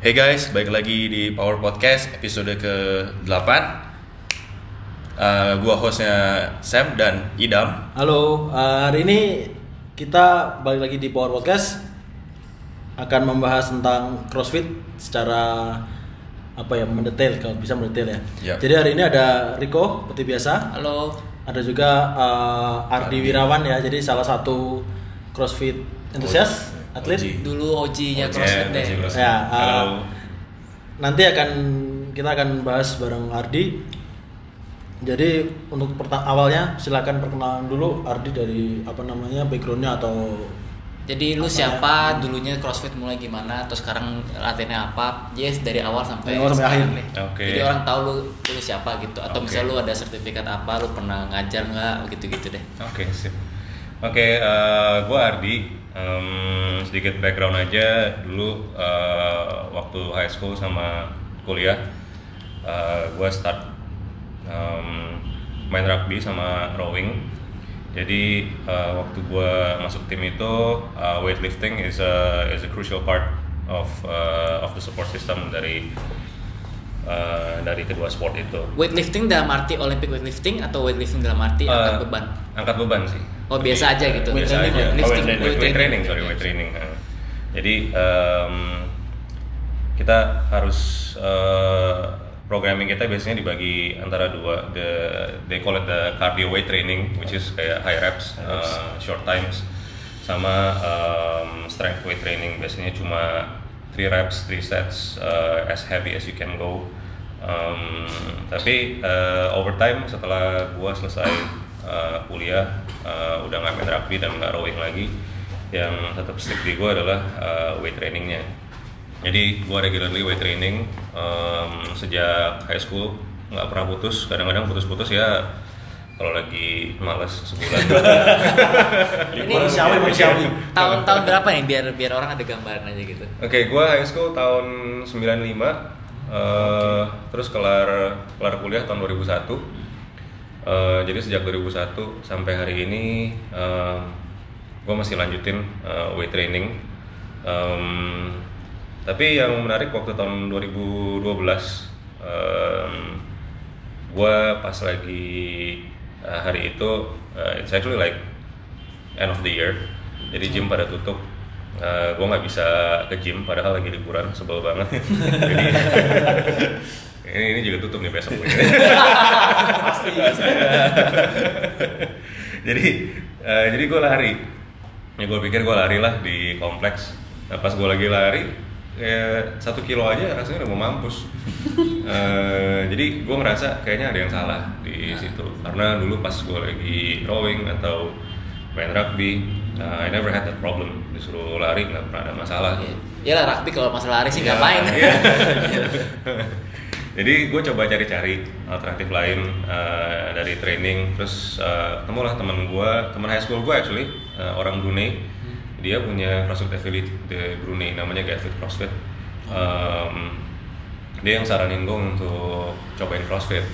Hey guys, balik lagi di Power Podcast episode ke-8 uh, Gua hostnya Sam dan Idam Halo, eh, hari ini kita balik lagi di Power Podcast akan membahas tentang CrossFit secara apa ya mendetail kalau bisa mendetail ya. Yap. Jadi hari ini ada Rico seperti biasa, Halo. ada juga eh, Ardi Wirawan ya. Jadi salah satu CrossFit entusias atlet. OG. Dulu OG-nya OG, CrossFit OG deh. CrossFit. Ya, uh, Halo Nanti akan kita akan bahas bareng Ardi. Jadi untuk awalnya silakan perkenalan dulu Ardi dari apa namanya backgroundnya atau Jadi lu siapa? Dulunya CrossFit mulai gimana? Terus sekarang latihannya apa? Yes, dari awal sampai Dari awal sampai akhir. nih. Oke. Jadi orang tahu lu lu siapa gitu. Atau Oke. misalnya lu ada sertifikat apa? Lu pernah ngajar nggak? Gitu-gitu deh. Oke, sip Oke, uh, gue Ardi Um, Sedikit background aja. Dulu uh, waktu high school sama kuliah uh, Gue start um, main rugby sama rowing. Jadi uh, waktu gue masuk tim itu uh, weightlifting is a is a crucial part of uh, of the support system dari uh, dari kedua sport itu. Weightlifting dalam arti Olympic weightlifting atau weightlifting dalam arti Uh, angkat beban? Angkat beban sih. Oh, biasa aja gitu. Biasa Weight aja. Oh, lifting, weight, weight weight training. sorry, weight training. Jadi um, kita harus uh, programming kita biasanya dibagi antara dua. The they call it the cardio weight training, which is kayak high reps, uh, short times, sama um, strength weight training. Biasanya cuma 3 reps, 3 sets, uh, as heavy as you can go. Um, tapi uh, over time setelah gua selesai uh, kuliah uh, udah nggak main rugby dan nggak rowing lagi yang tetap stick di gua adalah uh, weight trainingnya jadi gua regularly weight training um, sejak high school nggak pernah putus kadang-kadang putus-putus ya kalau lagi males sebulan Ini manusiawi manusiawi. tahun-tahun berapa nih biar biar orang ada gambaran aja gitu. Oke, gua high school tahun 95 eh, terus kelar kelar kuliah tahun 2001. Eh, jadi sejak 2001 sampai hari ini eh, gua masih lanjutin eh, weight training. Em, tapi yang menarik waktu tahun 2012 em, gua pas lagi eh, hari itu eh, it's actually like end of the year. Jadi gym pada tutup. Eh gue nggak bisa ke gym padahal lagi liburan sebel banget. Jadi ini, ini juga tutup nih besok. Pasti jadi eh, jadi gue lari. Ya gue pikir gue lari lah di kompleks. Nah, pas gue lagi lari ya satu kilo aja rasanya udah mau mampus. Eh, jadi gue ngerasa kayaknya ada yang salah di situ. Karena dulu pas gue lagi rowing atau main rugby uh, I never had that problem. Disuruh lari nggak pernah ada masalah. Ya lah rugby kalau masalah lari sih Iya, ngapain? iya. Jadi gue coba cari-cari alternatif lain uh, dari training, terus uh, ketemulah teman gue, teman high school gue actually uh, orang Brunei. Dia punya CrossFit affiliate di Brunei, namanya Get CrossFit. Um, dia yang saranin gue untuk cobain CrossFit.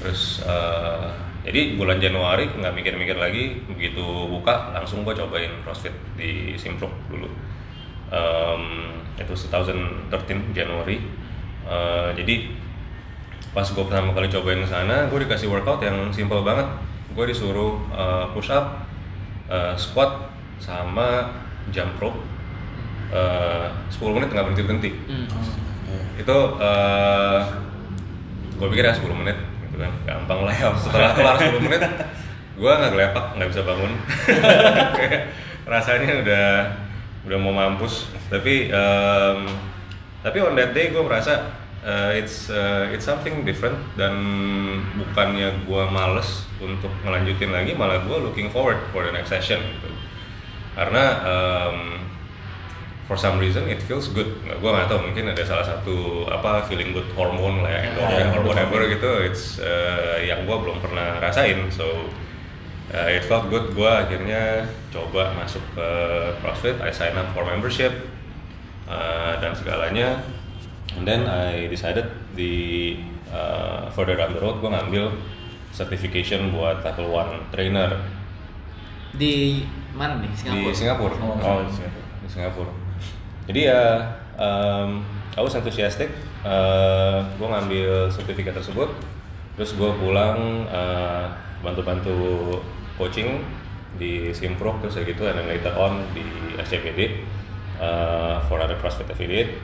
Terus uh, jadi bulan Januari nggak mikir-mikir lagi, begitu buka langsung gue cobain CrossFit di Simpruk dulu um, itu 2013 Januari Uh, jadi pas gue pertama kali cobain sana gue dikasih workout yang simple banget gue disuruh uh, push up uh, squat sama jump rope uh, 10 menit nggak berhenti berhenti. Hmm. itu uh, gue pikir ya 10 menit gitu kan. Gampang lah ya setelah kelar 10 menit gue nggak gelepak nggak bisa bangun. Rasanya udah udah mau mampus. Tapi um, tapi on that day gue merasa uh, it's uh, it's something different dan bukannya gue males untuk ngelanjutin lagi malah gue looking forward for the next session gitu karena um, for some reason it feels good. Gue nggak tahu mungkin ada salah satu apa feeling good hormone lah ya endorphin or whatever gitu it's uh, yang gue belum pernah rasain. So uh, it felt good. Gue akhirnya coba masuk ke CrossFit I sign up for membership uh, dan segalanya. And then I decided di uh, further down the road gue ngambil certification buat level one trainer Di mana nih? Singapura. di Singapura. Oh, Oh, Singapura. di Singapura. Jadi ya um, I was enthusiastic. Uh, gue ngambil sertifikat tersebut, terus gue pulang uh, bantu-bantu coaching di Simprok terus kayak gitu, and then later on di SCPD uh, for other CrossFit affiliate.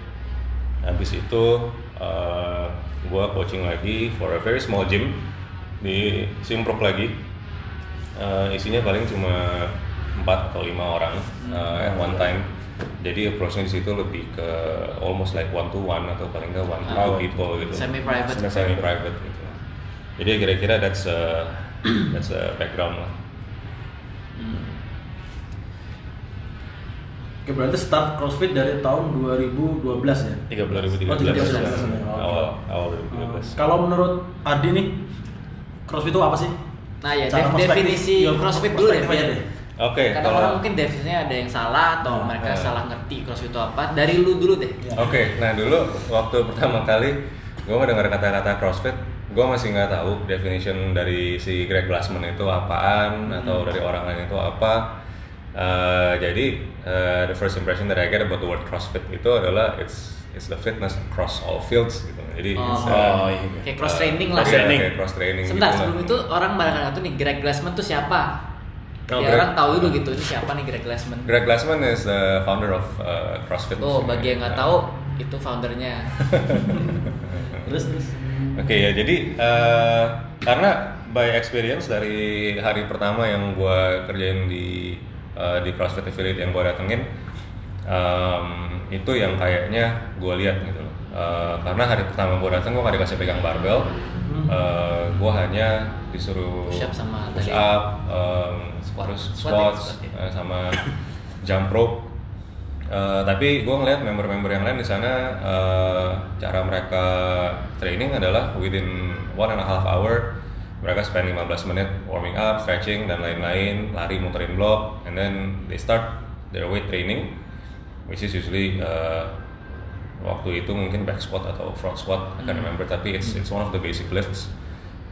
Habis itu uh, gue coaching lagi for a very small gym di Simprok lagi. Uh, isinya paling cuma 4 atau lima orang uh, at one time. Jadi approach-nya di situ lebih ke almost like one to one atau paling nggak one to two Oh. people gitu. Semi private. Semi private gitu. Jadi kira-kira that's a, that's a background lah. Oke, berarti start CrossFit dari tahun 2012 ya? 13 Oh, 2013. 13. awal awal Uh, 2013. kalau menurut Adi nih, CrossFit itu apa sih? Nah ya Cara def- perspektif- definisi ya, CrossFit dulu deh. biar-. Oke, Kadang kalau orang mungkin definisinya ada yang salah atau Nah, mereka eh. salah ngerti CrossFit itu apa. Dari lu dulu deh. Ya. Oke, nah dulu waktu pertama kali gue mendengar kata-kata CrossFit, gue masih nggak tahu definition dari si Greg Glassman itu apaan atau dari orang lain itu apa. Eh, jadi eh, the first impression that I get about the word CrossFit itu adalah it's it's the fitness across all fields gitu. Jadi Oh, it's, uh, iya. Kayak cross training iya, lah. kayak cross training. Sebentar gitu lah. sebelum itu orang barang tuh nih Greg Glassman tuh siapa? Oh, ya Greg. orang tahu dulu gitu ini siapa nih Greg Glassman. Greg Glassman is the founder of uh, CrossFit. Oh bagi yang nggak tahu itu foundernya. Terus terus. Oke ya, jadi eh, karena by experience dari hari pertama yang gue kerjain di eh, di CrossFit affiliate yang gue datengin, em, itu yang kayaknya gue lihat gitu loh. Eh, karena hari pertama gue datang gue gak dikasih pegang barbel, gue hanya disuruh Push up sama push tadi. up, em, Squat. terus Squat ya, squats, squat ya. eh, sama jump rope. Eh, tapi gue ngeliat member-member yang lain di sana eh, cara mereka training adalah within one and a half hour mereka spend 15 menit warming up, stretching dan lain-lain, lari muterin blok, and then they start their weight training, which is usually eh, waktu itu mungkin back squat atau front squat, I can't remember, tapi it's it's one of the basic lifts.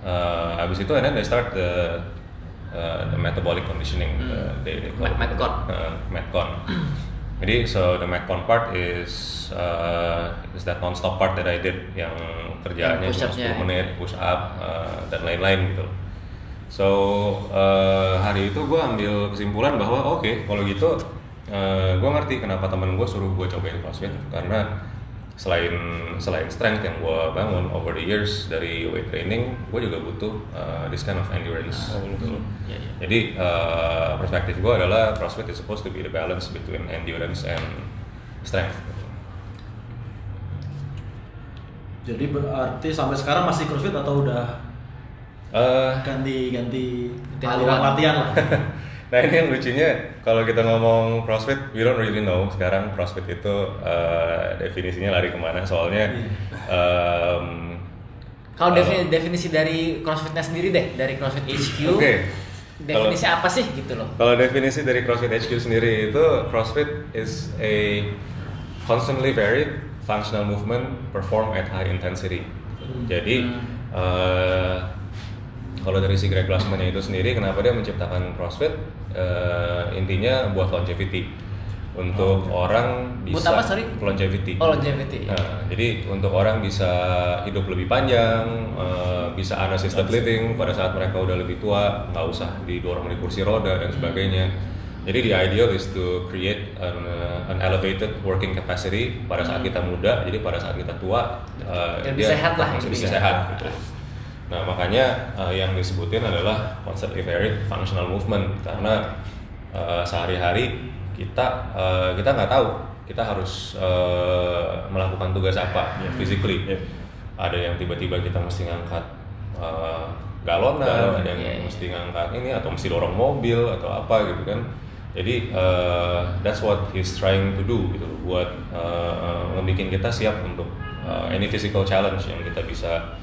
Eh, abis itu and then they start the uh, the metabolic conditioning, uh, they, they call it. Met- Metcon. Uh, Metcon. Jadi so the Metcon part is uh, is that non-stop part that I did yang kerjaannya cuma push-up-nya 10 ya. menit push up uh, dan lain-lain gitu. So uh, hari itu gue ambil kesimpulan bahwa oke kalau gitu uh, gue ngerti kenapa temen gue suruh gue cobain CrossFit karena selain selain strength yang gue bangun over the years dari weight training, gue juga butuh uh, this kind of endurance. gitu. Iya, iya. Jadi uh, perspektif gue adalah CrossFit is supposed to be the balance between endurance and strength. Jadi berarti sampai sekarang masih CrossFit atau udah Uh, ganti-ganti Ganti aliran latihan lah? nah ini yang lucunya kalau kita ngomong CrossFit, we don't really know sekarang CrossFit itu uh, definisinya lari ke mana. Soalnya um, Kalau uh, definisi, definisi dari CrossFitnya sendiri deh, dari CrossFit HQ. Oke. Definisi apa sih gitu loh? Kalau definisi dari CrossFit HQ sendiri itu CrossFit is a constantly varied functional movement performed at high intensity. Jadi eh, kalau dari si Greg Glassman itu sendiri, kenapa dia menciptakan CrossFit? Eh, intinya buat longevity untuk orang Buat bisa apa, sorry? longevity. Oh, longevity. Nah, jadi untuk orang bisa hidup lebih panjang, eh, bisa unassisted living pada saat mereka udah lebih tua, nggak usah didorong di kursi roda dan sebagainya. Jadi the ideal is to create an, uh, an elevated working capacity pada saat kita muda, jadi pada saat kita tua uh, dia sehat lah, masih bisa sehat. Gitu. Nah makanya uh, yang disebutin adalah constantly varied functional movement karena uh, sehari-hari kita uh, kita nggak tahu kita harus uh, melakukan tugas apa physically. Yeah. Ada yang tiba-tiba kita mesti ngangkat uh, galonan, Galon, ada yang iya, iya. mesti ngangkat ini atau mesti dorong mobil atau apa gitu kan. Jadi uh, that's what he's trying to do gitu buat uh, membuat kita siap untuk uh, any physical challenge yang kita bisa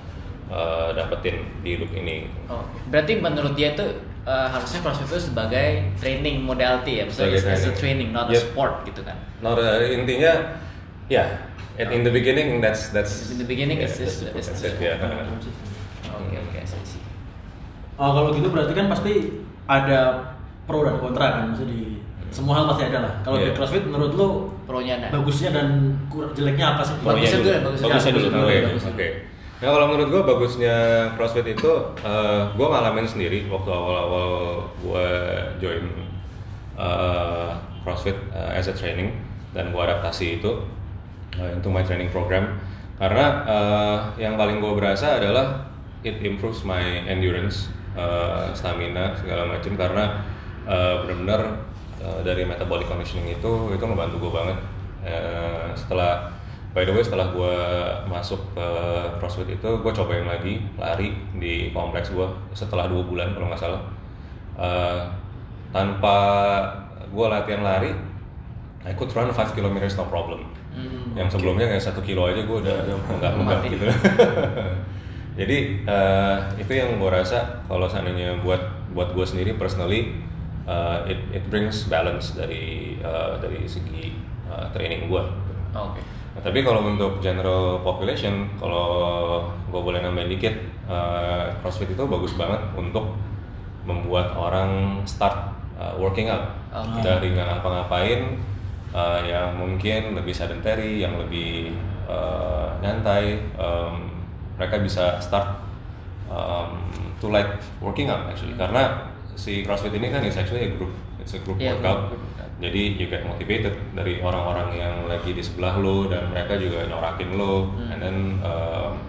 uh, dapetin di hidup ini. Oh, berarti menurut dia itu eh, harusnya CrossFit itu sebagai training modality ya, maksudnya Sebagai as a training. training, not a Yep. sport gitu kan. Nah uh, intinya ya at in the beginning that's that's In the beginning yeah, it's- it's- that's, it's- that's it ya. Oke oke, saya sih. Oh, kalau gitu berarti kan pasti ada pro dan kontra kan maksudnya di semua hal pasti ada lah. Kalau Iya. di CrossFit menurut lu Pro-nya ada. bagusnya dan kurang jeleknya apa sih? Bagusnya Bagusnya dulu, bagusnya Bagusnya dulu. Oke, Bagus. Oke. Nah kalau menurut gue bagusnya CrossFit itu, gue ngalamin sendiri waktu awal-awal gue join uh, CrossFit uh, as a training dan gue adaptasi itu uh, into my training program. Karena uh, yang paling gue berasa adalah it improves my endurance, uh, stamina segala macam karena uh, benar-benar uh, dari metabolic conditioning itu itu ngebantu gue banget. Uh, setelah By the way setelah gue masuk ke CrossFit itu gue cobain lagi lari di kompleks gue setelah dua bulan kalau nggak salah. Eh, tanpa gue latihan lari I could run 5 km no problem. Yang sebelumnya kayak satu kilo aja gue udah nggak nggak gitu. Jadi eh, itu yang gue rasa kalau seandainya buat buat gue sendiri personally eh, it it brings balance dari eh, dari segi eh, training gue Oke. Nah, tapi kalau untuk general population, kalau gue boleh nambahin dikit, eh, CrossFit itu bagus banget untuk membuat orang start eh, working out Oke. dari nggak ngapa-ngapain, eh, yang mungkin lebih sedentary, yang lebih eh, nyantai, em, mereka bisa start um, to like working out actually karena si CrossFit ini kan is actually a group, it's a group Iya, workout. group workout. Jadi you get motivated dari orang-orang yang lagi di sebelah lo dan mereka juga nyorakin lo, Hmm. and then um,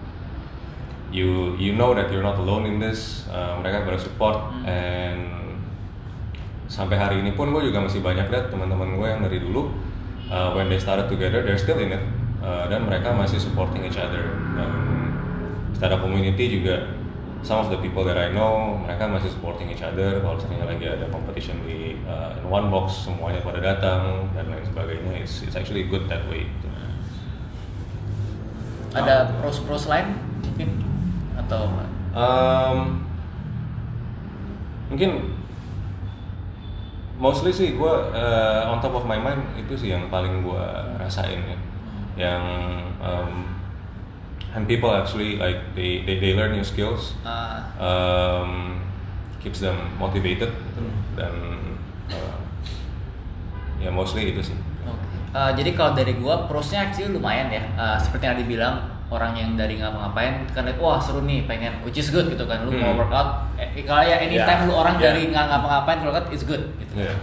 you you know that you're not alone in this. Uh, mereka bersupport Hmm. and sampai hari ini pun gue juga masih banyak lihat teman-teman gue yang dari dulu uh, when they started together they're still in it Uh, dan mereka masih supporting each other dan secara community juga some of the people that I know mereka masih supporting each other. Kalau misalnya lagi ada competition di uh, in one box semuanya pada datang dan lain sebagainya it's, it's actually good that way. Gitu. Ada pros pros lain mungkin? Atau Um, mungkin mostly sih gue uh, on top of my mind itu sih yang paling gue rasain ya. Yang um, and people actually like they they, they learn new skills ah, um, keeps them motivated gitu. dan uh, ya mostly itu sih Oke. Eh, jadi kalau dari gua prosnya actually lumayan ya. Eh, seperti yang dibilang orang yang dari ngapa-ngapain kan wah seru nih pengen which is good gitu kan lu mau Hmm. workout eh, kalau ya anytime Ya, lu orang ya. dari nggak ngapa-ngapain workout is good gitu. Iya.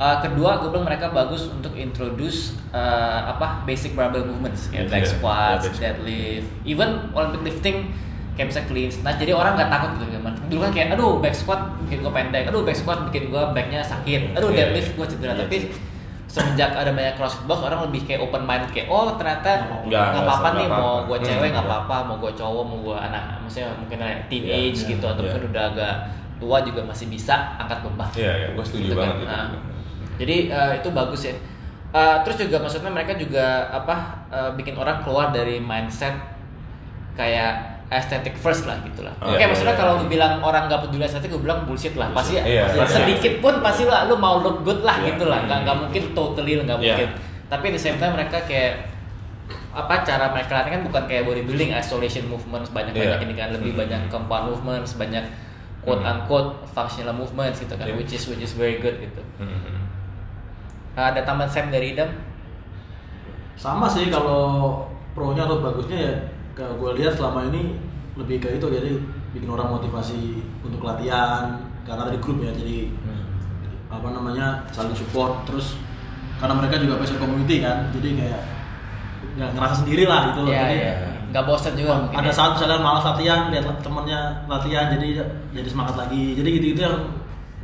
Eh, kedua, gue bilang mereka bagus untuk introduce eh, apa basic barbell movements kayak Yes, back yeah. squats, Yeah, deadlift, even Olympic lifting kayak bisa clean. Nah jadi orang nggak takut gitu kan. Dulu kan kayak, aduh back squat bikin gue pendek, aduh back squat bikin gue backnya sakit, aduh Yeah, deadlift gue cedera. Yeah, Tapi semenjak ada banyak crossfit box, orang lebih kayak open mind kayak, oh ternyata Nggak apa-apa. nih mau apa-apa. gue Hmm, cewek nggak iya. apa-apa, mau gue cowok, mau gue anak, maksudnya mungkin kayak teenage Iya, gitu iya, atau iya. mungkin udah agak tua juga masih bisa angkat beban. Iya, iya, gue setuju Gitu kan. banget itu. Nah, jadi eh, itu bagus ya. Eh, terus juga maksudnya mereka juga apa eh, bikin orang keluar dari mindset kayak aesthetic first lah gitu lah. Oh, Oke, iya, maksudnya iya, kalau iya. lu bilang orang nggak peduli estetik, gue bilang bullshit lah. Pasti Bullshit. Iya, pasti iya. sedikit pun pasti lah lu mau look good lah Iya. gitu lah. Nggak nggak mungkin totally nggak Iya. mungkin. Tapi di same time mereka kayak apa cara mereka latihan kan bukan kayak bodybuilding isolation movements banyak banyak Iya. ini kan lebih Hmm. banyak compound movements banyak quote Hmm. unquote functional movements gitu kan Iya. which is which is very good gitu Mhm. Ada tambahan Sam dari Idam Sama sih kalau pro-nya atau bagusnya ya kalau gue lihat selama ini lebih ke itu jadi bikin orang motivasi untuk latihan karena dari grup ya jadi apa namanya saling support terus karena mereka juga passion community kan jadi kayak nggak ngerasa sendiri lah gitu loh Iya, Jadi, iya. Nggak bosan juga ada ya. saat misalnya malas latihan lihat temennya latihan jadi jadi semangat lagi jadi gitu gitu yang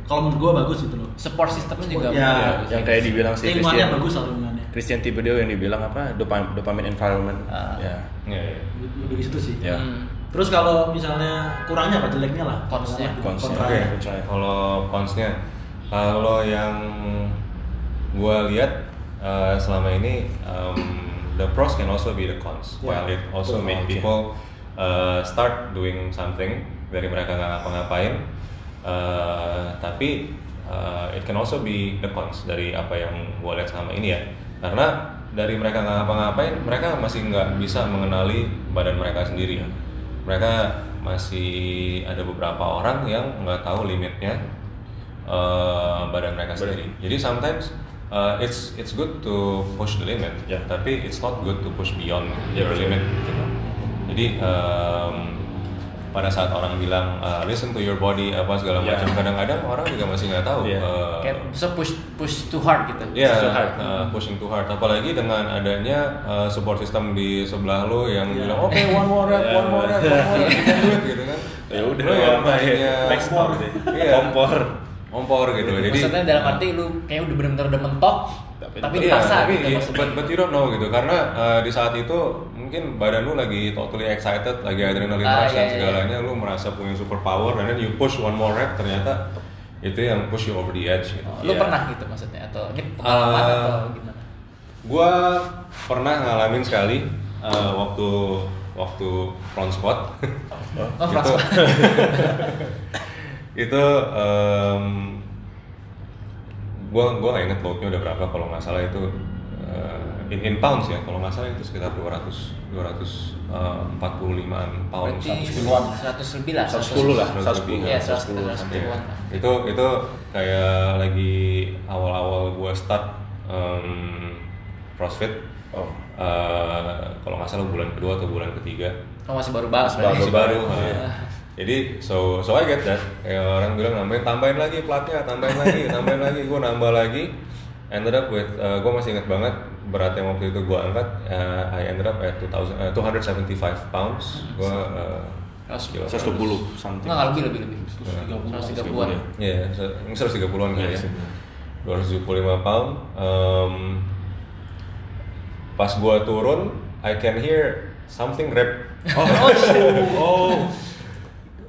kalau menurut gue bagus gitu loh support systemnya juga Ya, bagus. yang kayak dibilang si lingkungannya Christian bagus lah lingkungannya Christian Thibodeau yang dibilang apa dopamine, dopamine environment Ah. ya Iya, iya. lebih situ sih ya Hmm. terus kalau misalnya kurangnya apa jeleknya lah kontranya. Oke. Percaya. Kalau cons-nya, kalau yang gue lihat uh, selama ini, um, the pros can also be the cons. Ya. While it also Betul. make Oke. people uh, start doing something dari mereka nggak ngapa-ngapain, uh, tapi uh, it can also be the cons dari apa yang gue lihat selama ini ya. Karena dari mereka nggak ngapa-ngapain, mereka masih nggak bisa mengenali badan mereka sendiri. Mereka masih ada beberapa orang yang nggak tahu limitnya uh, badan mereka sendiri. Jadi sometimes uh, it's it's good to push the limit, Yeah. tapi it's not good to push beyond your limit. Gitu. Jadi um, pada saat orang bilang uh, listen to your body apa segala Yeah. macam, kadang-kadang orang juga masih nggak tahu. Yeah. uh, Kayak bisa push push too hard gitu. Iya, Push too hard. uh, pushing too hard. Apalagi dengan adanya uh, support system di sebelah lo yang Iya. bilang, oke one more rep, one more rep, one more rep, it," gitu kan. Ya udah, Lo yang ya? tadinya kompor, deh. iya, Kompor. kompor gitu. Jadi Maksudnya dalam arti lu kayak udah bener-bener udah mentok, Tapi- tapi, Iya, dipaksa tapi gitu maksudnya. but, but you don't know gitu karena uh, di saat itu mungkin badan lu lagi totally excited, lagi adrenaline Ah, rush dan iya, iya. segalanya, lu merasa punya super power dan then you push one more rep ternyata itu yang push you over the edge gitu. Oh, lu Iya. pernah gitu maksudnya atau ini pengalaman Uh, atau gimana? Gua pernah ngalamin sekali uh, waktu waktu front squat. Oh, front itu, squat. itu um, gua gua nggak inget loadnya udah berapa kalau nggak salah itu uh, in, in pounds ya kalau nggak salah itu sekitar 200 245an pounds Berarti 110-an. 100 lebih lah. 110 lah, 110. 110. Iya, 110. 110 Iya. an itu itu kayak lagi awal-awal gua start um, CrossFit Oh. Uh, kalau nggak salah bulan kedua atau bulan ketiga Oh, masih baru banget Baru masih baru. Iya. uh, Jadi so so I get that. Kayak orang bilang nambahin tambahin lagi platnya, tambahin lagi, tambahin lagi. Gue nambah lagi. Ended up with, uh, gue masih ingat banget berat yang waktu itu gue angkat. uh, I ended up at 2000, uh, 275 pounds. Gue uh, Seratus- 110 something. Enggak, lebih lebih lebih. 130. 130-an. Iya, yeah, 130-an kali Iya, ya. 275 pound. Um, pas gua turun, I can hear something rap. Oh, oh.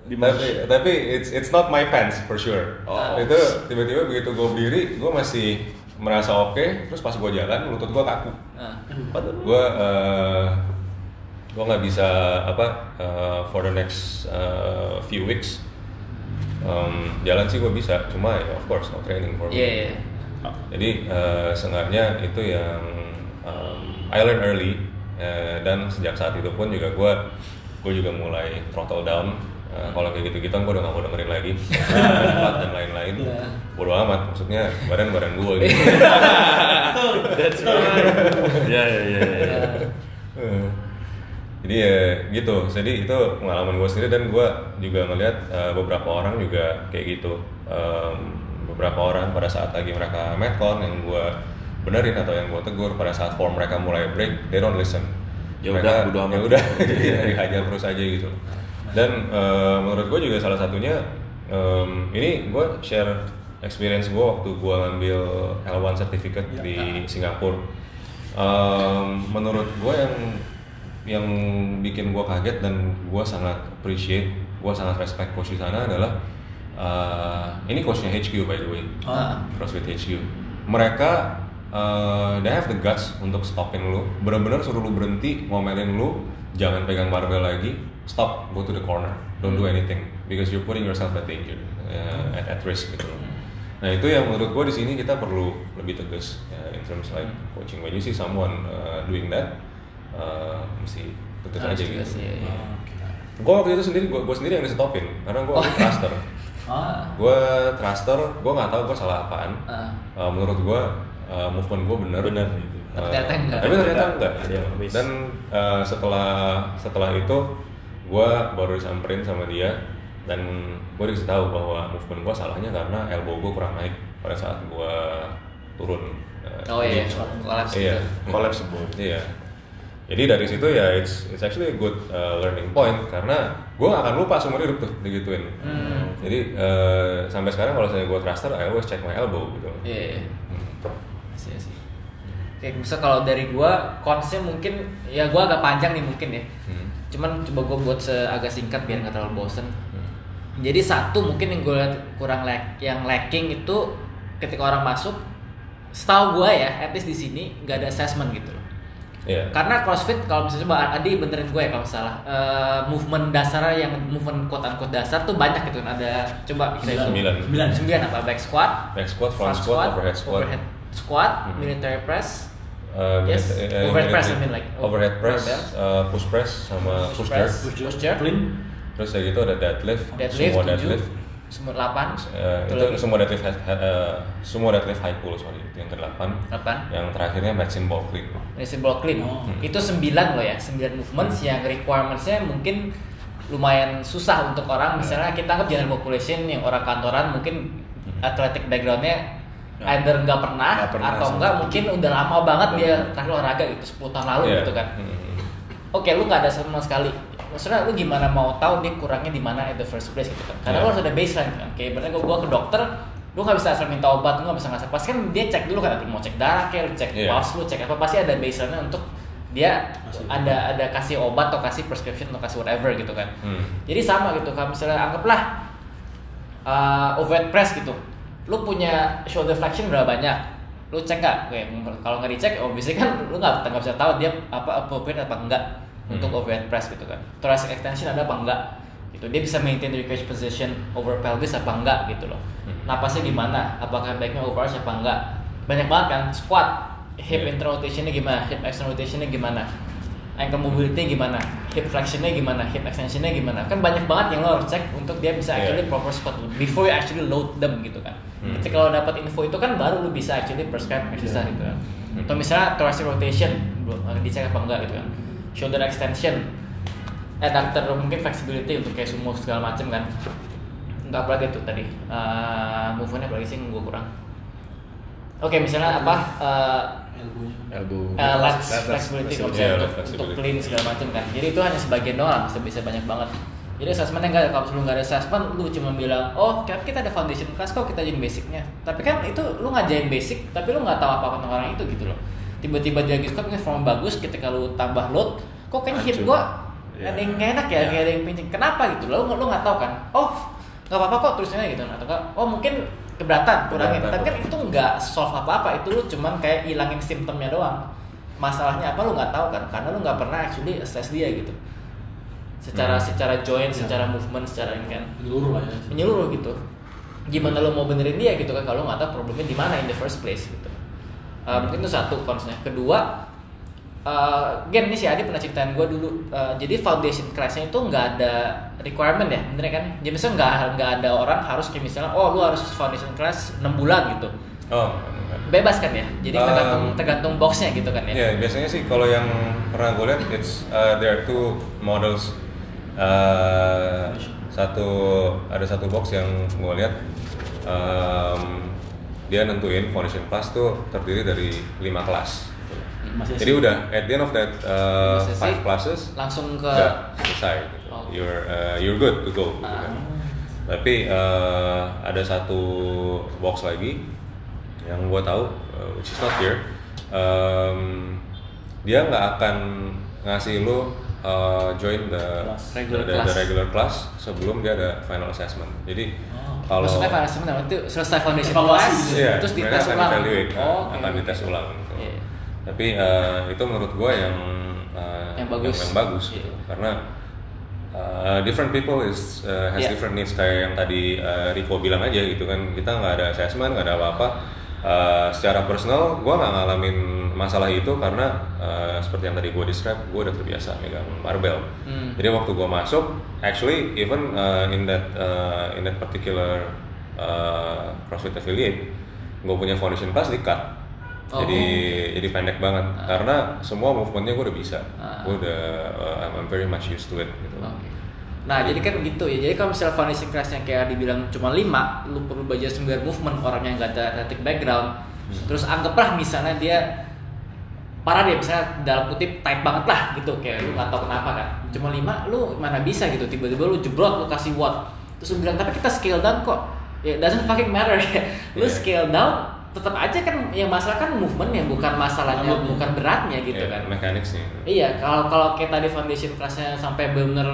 Mana? tapi tapi it's it's not my pants for sure. Oh. Itu tiba-tiba begitu gue berdiri, gue masih merasa oke. Terus pas gue jalan, lutut gue kaku. Nah, Gue uh, gue nggak bisa apa uh, for the next uh, few weeks. Um, jalan sih gue bisa, cuma ya of course no training for me. Iya, iya. Jadi uh, seenggaknya itu yang um, I learn early uh, dan sejak saat itu pun juga gue gue juga mulai throttle down. Uh, kalau kayak gitu-gitu gue udah gak mau dengerin lagi Empat dan lain-lain. Iya. Bodo amat, maksudnya badan badan gue gitu. That's right. Ya ya ya ya. Eh, Jadi ya gitu, jadi itu pengalaman gue sendiri dan gue juga ngeliat uh, beberapa orang juga kayak gitu. Um, beberapa orang pada saat lagi mereka metcon yang gue benerin atau yang gue tegur pada saat form mereka mulai break, they don't listen. Ya Mereka, udah, bodo amat. Ya udah, dihajar terus aja gitu. Dan uh, menurut gue juga salah satunya um, ini gue share experience gue waktu gue ngambil L1 certificate Ya. di Singapura. Um, menurut gue yang yang bikin gue kaget dan gue sangat appreciate, gue sangat respect coach di sana adalah uh, ini coachnya HQ by the way, Ah. CrossFit HQ. Mereka uh, they have the guts untuk stopin lu, bener-bener suruh lu berhenti ngomelin lu, jangan pegang barbel lagi, stop, go to the corner, don't do anything because you're putting yourself at danger, uh, at, at risk gitu. loh. Nah itu yang menurut gue di sini kita perlu lebih tegas ya, in terms like coaching. When you see someone uh, doing that, uh, mesti tegas aja tegas, gitu. iya, iya. Gue waktu itu sendiri, gue sendiri yang disetopin karena gue Oh. thruster. Ah. gue thruster, gue nggak tahu gue salah apaan. Ah. Uh, menurut gue uh, movement gue bener. Bener gitu. Uh, Tapi ternyata enggak. Tapi ternyata enggak. Ada yang miss. Dan uh, setelah setelah itu gue baru disamperin sama dia dan gue dikasih tahu bahwa movement gue salahnya karena elbow gue kurang naik pada saat gue turun. Uh, Oh iya, jadi- collapse Iya. gitu. Collapsible. Iya. Jadi dari situ ya it's it's actually a good uh, learning point karena gue gak akan lupa seumur hidup tuh digituin. Hmm. Jadi uh, sampai sekarang kalau saya gue thruster, I always check my elbow gitu. Iya, iya. Sih, sih. Kayak bisa kalau dari gua konsnya mungkin ya gua agak panjang nih mungkin ya. Hmm. Cuman coba gua buat agak singkat biar nggak terlalu bosen. Jadi satu mungkin yang gue lihat kurang lack, yang lacking itu ketika orang masuk, setahu gua ya, at least di sini nggak ada assessment gitu loh. Iya. Karena CrossFit kalau misalnya coba Adi benerin gue ya kalau salah eh, movement dasar yang movement quote unquote dasar tuh banyak gitu kan ada coba kita. Sembilan. Sembilan. Sembilan apa back squat, Back squat, front squat, overhead squat. overhead squat, Mhm. military press, Uh, Yes, uh, overhead press, I mean, like, overhead press, uh, push press sama push, jerk. press, push jerk, Clean. Terus ya gitu ada deadlift, deadlift, semua tujuh, deadlift. Semua 8 Eh, itu semua deadlift eh, semua deadlift high pull sorry. Itu yang ke-8 8 yang terakhirnya maxim ball clean. Racing ball clean. Oh. itu 9 loh ya 9 movements yang requirementsnya mungkin lumayan susah untuk orang. Misalnya kita anggap general population yang orang kantoran mungkin athletic backgroundnya either nggak pernah, Nggak pernah atau enggak mungkin udah lama banget dia terakhir olahraga gitu 10 tahun lalu Iya. gitu kan. Hmm. oke lu nggak ada sama sekali. Maksudnya lu gimana mau tahu dia kurangnya di mana at the first place gitu kan? Karena Iya. lu harus ada baseline kan. Kayak berarti gua, gua ke dokter lu nggak bisa asal minta obat lu nggak bisa ngasih pasti kan dia cek dulu kan lu mau cek darah kayak lu cek Iya. pulse lu cek apa pasti ada baseline untuk dia ada ada kasih obat atau kasih prescription atau kasih whatever gitu kan. Hmm. jadi sama gitu kalau misalnya anggaplah uh, overhead press gitu lu punya shoulder flexion berapa banyak? Lu cek Oke, kalau nggak dicek obviously kan lu nggak nggak bisa tahu dia apa appropriate apa enggak untuk Hmm. overhead press gitu kan. Thoracic extension ada apa enggak gitu. Dia bisa maintain the request position over pelvis apa enggak gitu loh. Hmm. napasnya gimana apakah baiknya overarch apa enggak banyak banget kan? Squat hip Yeah. internal rotationnya gimana? Hip external rotationnya gimana ankle mobility gimana hip flexionnya gimana hip extensionnya gimana kan banyak banget yang lo harus cek untuk dia bisa Yeah. actually proper squat before you actually load them gitu kan Hmm. ketika lo dapat info itu kan baru lo bisa actually prescribe exercise Yeah. gitu kan Hmm. atau misalnya thoracic rotation belum eh, dicek apa enggak gitu kan shoulder extension adductor mungkin flexibility untuk kayak sumo segala macem kan enggak apa lagi tuh tadi uh, movementnya apa lagi sih yang gue kurang oke misalnya apa uh, elbow. Uh, lats Lats- flexibility, kalau Yeah, lats untuk, clean segala macam kan. Jadi itu hanya sebagian doang bisa bisa banyak banget. Jadi assessmentnya nggak ada kalau sebelum nggak ada assessment lu cuma bilang oh kita kita ada foundation class kok kita ajarin basicnya. Tapi kan itu lu ngajarin basic tapi lu nggak tahu apa apa tentang orang itu gitu loh. Tiba-tiba dia lagi squat form bagus ketika lu tambah load kok kayaknya Hancur. gua Iya. ada yang enak ya Iya. kayak ada yang pincing kenapa gitu? Lo lu nggak tahu kan? Oh nggak apa-apa kok terusnya gitu. Atau enggak oh mungkin keberatan kurangin. Keberatan. tapi kan itu nggak solve apa-apa itu lu cuman kayak hilangin simptomnya doang. Masalahnya apa lu nggak tahu kan karena lu nggak pernah actually assess dia gitu. Secara Hmm. secara joint Iya. secara movement secara ini kan. Menyeluruh lah ya. Menyeluruh gitu. Gimana lu mau benerin dia gitu kan kalau nggak tahu problemnya di mana in the first place gitu. Uh, mungkin itu satu konsepnya. Kedua uh, Gen ini si Adi pernah ceritain gue dulu. Uh, jadi foundation classnya itu nggak ada requirement ya bener kan? Jadi misalnya nggak nggak ada orang harus kayak misalnya oh lu harus foundation class 6 bulan gitu. Oh. Bebas kan ya? Jadi Um, tergantung tergantung boxnya gitu kan ya? Ya biasanya sih kalau yang pernah gue lihat it's uh, there are two models. Uh, satu ada satu box yang gue lihat um, dia nentuin foundation class tuh terdiri dari lima kelas. Masih Jadi udah at the end of that uh, Sesi, five classes langsung ke udah selesai. Gitu. Oh. You're uh, you're good to go. gitu Ah. kan. Tapi uh, ada satu box lagi yang gue tahu, uh, which is not here. Um, dia nggak akan ngasih lo uh, join the Class. Regular the, the class. regular class sebelum dia ada final assessment. Jadi Oh. kalau maksudnya final assessment itu selesai foundation Evaluasi class gitu. Iya, terus dites ulang evaluate, oh, oke. akan dites ulang. Iya. Tapi uh, itu menurut gue yang uh, Yang bagus. yang, bagus Iya. gitu. Karena uh, different people is uh, has Iya. different needs kayak yang tadi uh, Rico bilang aja gitu kan. Kita nggak ada assessment, nggak ada apa-apa. Uh, secara personal, gue nggak ngalamin masalah itu karena uh, seperti yang tadi gue describe, gue udah terbiasa megang barbell. Hmm. Jadi waktu gue masuk, actually even uh, in that uh, in that particular uh, CrossFit affiliate, gue punya foundation class di cut. Oh. Jadi jadi pendek banget karena semua movementnya gue udah bisa, Ah. gue udah uh, I'm, very much used to it gitu. Oke. Nah, jadi kan gitu ya. Jadi kalau misalnya foundation class-nya kayak dibilang cuma 5, lu perlu belajar 9 movement orang yang gak ada athletic background. Terus anggaplah misalnya dia parah deh misalnya dalam kutip tight banget lah gitu kayak lu gak tau kenapa kan cuma 5 lu mana bisa gitu tiba-tiba lu jebrot lu kasih watt terus lu bilang tapi kita scale down kok ya doesn't fucking matter ya lu Yeah. scale down tetap aja kan yang masalah kan movement ya bukan masalahnya Beratnya. bukan beratnya gitu Yeah, kan mechanics nih. Iya, kalau kalau kayak tadi foundation classnya sampai bener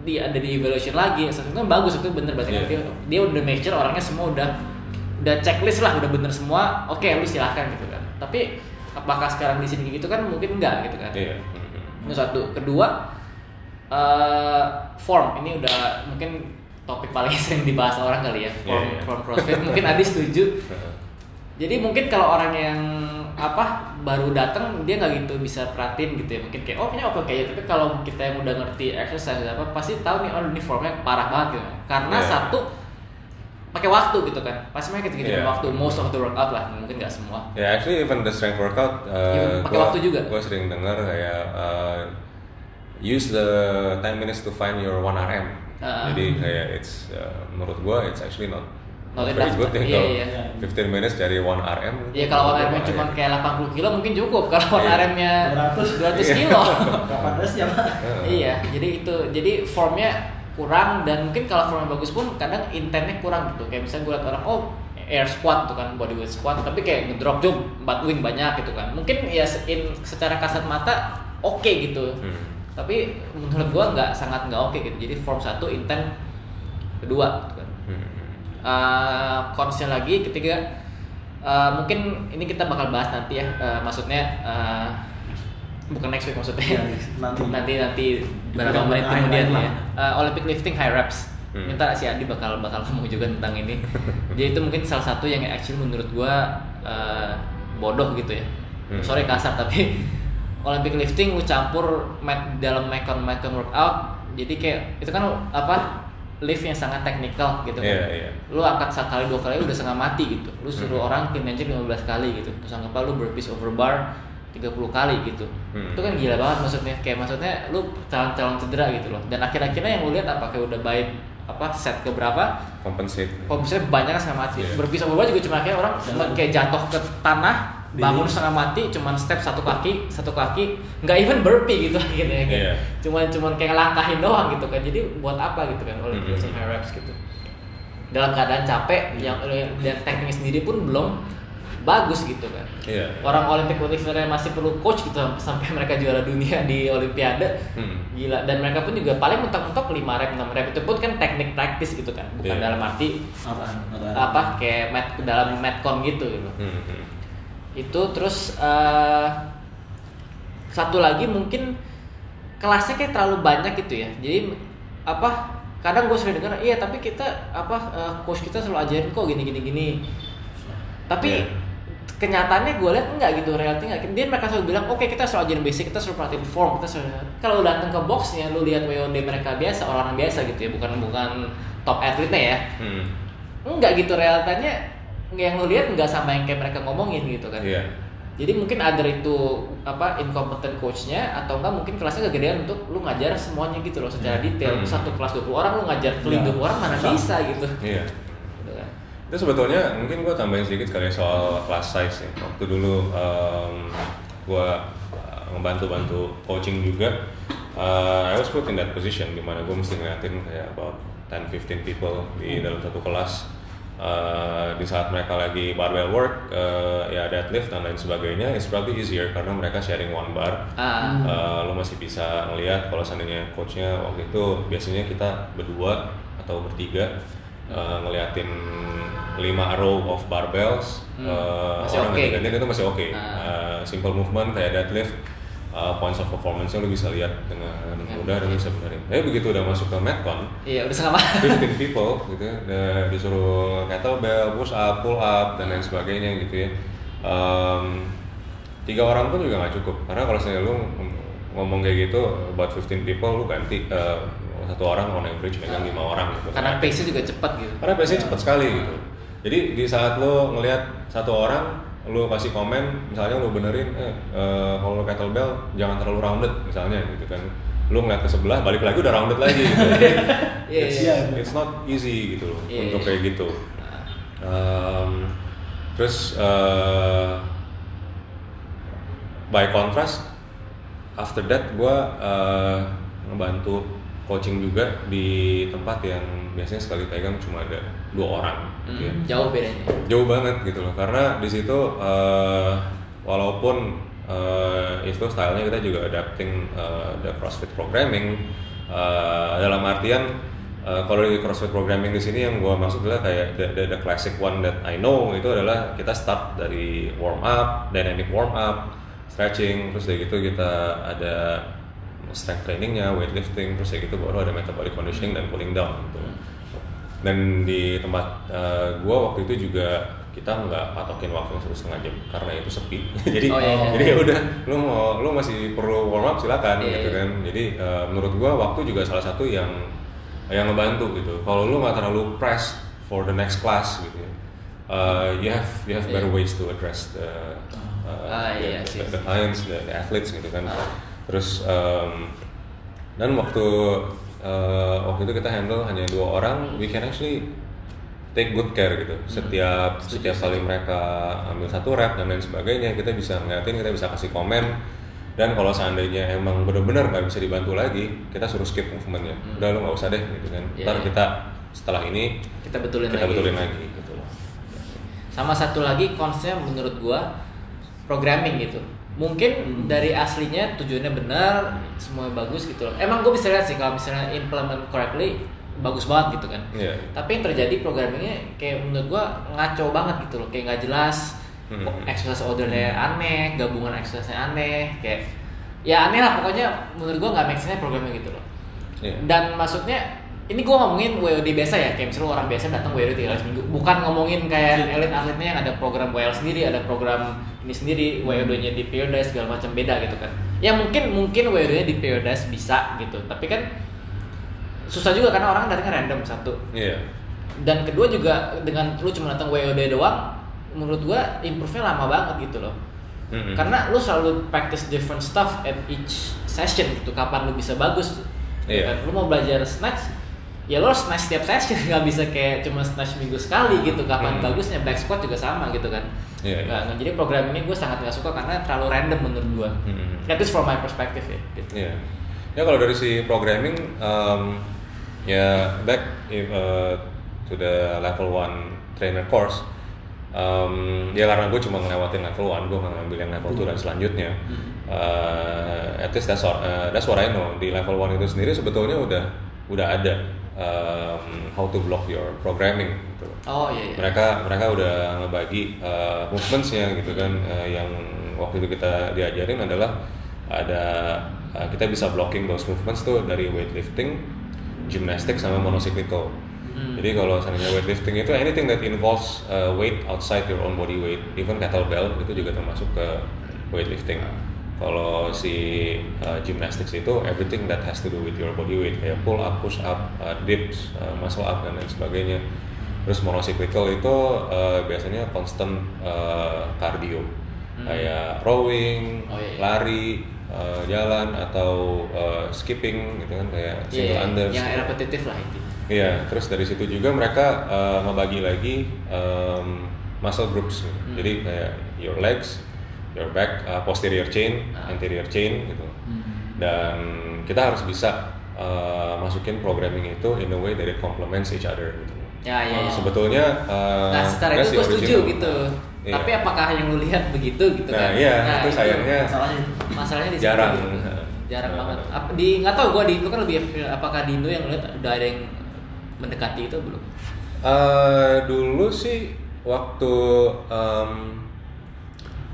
di ada di evaluation lagi, sebenarnya bagus itu bener berarti Iya. dia, dia udah make sure orangnya semua udah udah checklist lah, udah bener semua. Oke, lu silahkan gitu kan. Tapi apakah sekarang di sini gitu kan mungkin enggak gitu kan? Iya. Itu satu. Kedua, eh, form ini udah mungkin topik paling sering dibahas orang kali ya form Iya, iya. form CrossFit. mungkin Adi setuju. Jadi mungkin kalau orang yang apa baru datang dia nggak gitu bisa perhatiin gitu ya mungkin kayak oh kayaknya oke ya tapi kalau kita yang udah ngerti exercise apa pasti tahu nih oh ini formnya parah banget gitu karena Iya. satu pakai waktu gitu kan pasti mereka gitu Iya. waktu most of the workout lah mungkin nggak semua Ya actually even the strength workout uh, pakai waktu juga. Gue sering dengar kayak uh, use the 10 minutes to find your 1 RM. Ah. Jadi kayak it's uh, menurut gue it's actually not Not very enough. good ya Iya, iya. 15 minutes cari 1 RM. Ya kalau one RM lumayan. cuma kayak 80 kilo mungkin cukup. Kalau one Iya. RM-nya 200. 200 kilo. Kapan resnya pak? Iya, jadi itu. Jadi formnya kurang dan mungkin kalau formnya bagus pun kadang intentnya kurang gitu. Kayak misalnya gue liat orang oh air squat tuh kan bodyweight squat tapi kayak ngedrop jump butt wing banyak gitu kan. Mungkin ya in, secara kasat mata oke gitu. Hmm. Tapi menurut gua nggak sangat nggak oke gitu. Jadi form satu intent kedua gitu kan. Hmm. Uh, konsnya lagi ketiga uh, mungkin ini kita bakal bahas nanti ya. Uh, maksudnya uh, bukan next week maksudnya. Ya, nanti. nanti nanti beberapa Dipilih menit kemudian ya. Uh, Olympic lifting high reps. Hmm. minta si Adi bakal bakal ngomong juga tentang ini. Jadi itu mungkin salah satu yang actually menurut gua uh, bodoh gitu ya. Hmm. sorry kasar tapi Olympic lifting lu campur mat, dalam macon macon workout. Jadi kayak itu kan apa lift yang sangat teknikal gitu kan Iya, iya. lu angkat sekali dua kali udah setengah mati gitu lu suruh Hmm. orang clean and jerk 15 kali gitu terus anggaplah lu burpees over bar 30 kali gitu Hmm. itu kan gila banget maksudnya kayak maksudnya lu calon-calon cedera gitu loh dan akhir-akhirnya yang lu lihat apa kayak udah baik apa set ke berapa Compensate. misalnya banyak setengah mati Iya. burpees over bar juga cuma kayak orang kayak jatuh ke tanah bangun setengah mati cuman step satu kaki satu kaki nggak even burpee gitu akhirnya kayak Iya. cuman cuman kayak langkahin doang gitu kan jadi buat apa gitu kan oleh Mhm. mm high reps gitu dalam keadaan capek yang dan tekniknya sendiri pun belum bagus gitu kan Iya. orang Olympic lifter yang masih perlu coach gitu sampai mereka juara dunia di Olimpiade Hmm. gila dan mereka pun juga paling mentok-mentok 5 rep 6 rep itu pun kan teknik praktis gitu kan bukan Iya. dalam arti Apaan? Apaan? apa kayak mat dalam metcon gitu gitu Hmm. Itu terus eh, satu lagi mungkin kelasnya kayak terlalu banyak gitu ya. Jadi apa kadang gue sering dengar iya tapi kita apa eh, coach kita selalu ajarin kok gini gini gini tapi Iya. kenyataannya gue lihat enggak gitu reality enggak. Dia mereka selalu bilang oke kita selalu ajarin basic kita selalu perhatiin form kita selalu kalau datang ke boxnya lu lihat WOD mereka biasa orang biasa gitu ya bukan bukan top atletnya ya. Hmm. enggak gitu realitanya yang lu lihat enggak sama yang kayak mereka ngomongin gitu kan Iya. jadi mungkin ada itu apa incompetent coachnya atau enggak mungkin kelasnya kegedean untuk lu ngajar semuanya gitu loh secara detail Hmm. satu kelas 20 orang lu ngajar clean Ya, 20 orang mana susah. bisa gitu Iya. Gitu kan. Itu sebetulnya mungkin gue tambahin sedikit kali ya soal class size ya. Waktu dulu gue ngebantu-bantu coaching juga, uh, I was put in that position di mana gue mesti ngeliatin kayak about 10-15 people di dalam satu kelas. Uh, di saat mereka lagi barbell work, uh, ya deadlift dan lain sebagainya, it's probably easier karena mereka sharing one bar. ah Uh, lo masih bisa ngelihat kalau seandainya coachnya waktu itu biasanya kita berdua atau bertiga uh, ngeliatin lima row of barbells Hmm, uh, masih orang ganti-gantian gitu. itu masih oke Ah. Uh, simple movement kayak deadlift uh, points of performance lo bisa lihat dengan Dengan- mudah dan bisa benerin tapi begitu udah masuk ke metcon iya udah sama. 15 people gitu ya, udah disuruh kettlebell, push up, pull up dan lain sebagainya gitu ya. Em, tiga orang pun juga nggak cukup. Karena kalau misalnya lu ngomong kayak gitu about 15 people lu ganti eh, satu orang on average megang lima orang gitu. karena pace nya juga cepat gitu. Karena biasanya cepet sekali gitu. Jadi di saat lo ngelihat satu orang, lo kasih komen, misalnya lo benerin, eh, eh, kalau kettlebell jangan terlalu rounded misalnya gitu kan. Lo ngeliat ke sebelah, balik lagi udah rounded lagi gitu. Iya, it's, iya. it's not easy gitu loh Iya, untuk iya. kayak gitu. Um, terus eh, by contrast, after that gue ngebantu coaching juga di tempat yang biasanya sekali pegang cuma ada dua orang. Gitu ya. hmm, jauh bedanya. Jauh banget gitu loh, karena di situ eh, walaupun eh, itu stylenya kita juga adapting eh, the CrossFit programming eh, dalam artian eh, kalau di CrossFit programming di sini yang gua maksud adalah kayak the, the, the classic one that I know itu adalah kita start dari warm up, dynamic warm up, stretching, terus dari gitu kita ada strength trainingnya, weightlifting, terus dari gitu baru ada metabolic conditioning dan cooling down gitu dan di tempat eh, gua waktu itu juga kita nggak patokin waktu satu setengah jam karena itu sepi jadi Oh, iya, iya. jadi ya udah lu mau lu masih perlu warm up silakan Iya, gitu iya. kan jadi eh, menurut gua waktu juga salah satu yang yang ngebantu gitu kalau lu nggak terlalu press for the next class gitu ya. Uh, you have you have better Iya. ways to address the uh, Ah, the, iya sih. the, the clients, the, the athletes gitu kan. Ah. Terus um, dan waktu uh, waktu itu kita handle hanya dua orang, we can actually take good care gitu. Setiap Setuju setiap kali mereka ambil satu rep dan lain sebagainya, kita bisa ngeliatin, kita bisa kasih komen. Dan kalau seandainya emang benar-benar nggak bisa dibantu lagi, kita suruh skip movementnya. Hmm. Udah lu nggak usah deh gitu kan. Iya, Ntar iya. kita setelah ini Kita betulin kita lagi. betulin lagi gitu loh. Sama satu lagi konsepnya menurut gua programming gitu. Mungkin Hmm. dari aslinya tujuannya benar, semuanya bagus gitu loh. Emang gue bisa lihat sih kalau misalnya implement correctly bagus banget gitu kan. Iya. Tapi yang terjadi programmingnya kayak menurut gua ngaco banget gitu loh, kayak nggak jelas. Hmm. Exercise ordernya aneh, gabungan exercise aneh, kayak ya aneh lah pokoknya menurut gua nggak make sense programming gitu loh. Iya. Dan maksudnya ini gue ngomongin WOD biasa ya, kayak misalnya orang biasa datang WOD tiga kali seminggu, bukan ngomongin kayak elit atletnya yang ada program WL sendiri, ada program ini sendiri, WOD-nya di periodize segala macam beda gitu kan. Ya mungkin mungkin WOD-nya di periodize bisa gitu, tapi kan susah juga karena orang datangnya random satu. Iya. Dan kedua juga dengan lu cuma datang WOD doang, menurut gua improve-nya lama banget gitu loh. Mm-mm. Karena lu selalu practice different stuff at each session gitu. Kapan lu bisa bagus? Iya. Kan? Lu mau belajar snatch, ya lu harus snatch setiap session nggak bisa kayak cuma snatch minggu sekali gitu. Kapan Hmm. bagusnya back squat juga sama gitu kan. Iya. Nggak- nggak- jadi program ini gue sangat nggak suka karena terlalu random menurut gua. Mm-mm. At least from my perspective ya. Gitu. Iya. Ya kalau dari si programming, um, ya back if, uh, to the level one trainer course, um, ya karena gue cuma ngelewatin level one, gue ngambil yang level two dan selanjutnya. Uh, at least that's what, uh, that's what I know. Di level one itu sendiri sebetulnya udah udah ada um, how to block your programming. Gitu Oh iya iya. mereka mereka udah ngebagi uh, movementsnya gitu kan Uh, yang waktu itu kita diajarin adalah ada uh, kita bisa blocking those movements tuh dari weightlifting, gymnastics sama monocyclical. Hmm. Jadi kalau seandainya weightlifting itu anything that involves uh, weight outside your own body weight, even kettlebell itu juga termasuk ke weightlifting. Kalau si uh, gymnastics itu everything that has to do with your body weight kayak pull up, push up, uh, dips, uh, muscle up dan lain sebagainya. Terus monocyclical itu uh, biasanya constant uh, cardio Hmm. kayak rowing, Oh, iya, iya. lari, uh, jalan atau uh, skipping gitu kan kayak single Iya, unders. yang gitu. repetitif lah intinya. Iya, terus dari situ juga mereka uh, membagi lagi um, muscle groups. Hmm. Jadi kayak your legs, your back, uh, posterior chain, Ah. anterior chain gitu. Hmm. Dan kita harus bisa uh, masukin programming itu in a way that it complements each other gitu. Ya ya. ya. Sebetulnya uh, Nah secara itu gue setuju gitu. Iya. Tapi apakah yang lu lihat begitu gitu Nah, kan? iya, itu sayangnya Masalahnya itu. masalahnya di situ jarang. gitu. Jarang Nah. banget. Apa, di nggak tahu gue di Indo kan lebih apakah di Indo yang lihat udah ada yang mendekati itu belum? Eh, dulu sih waktu um,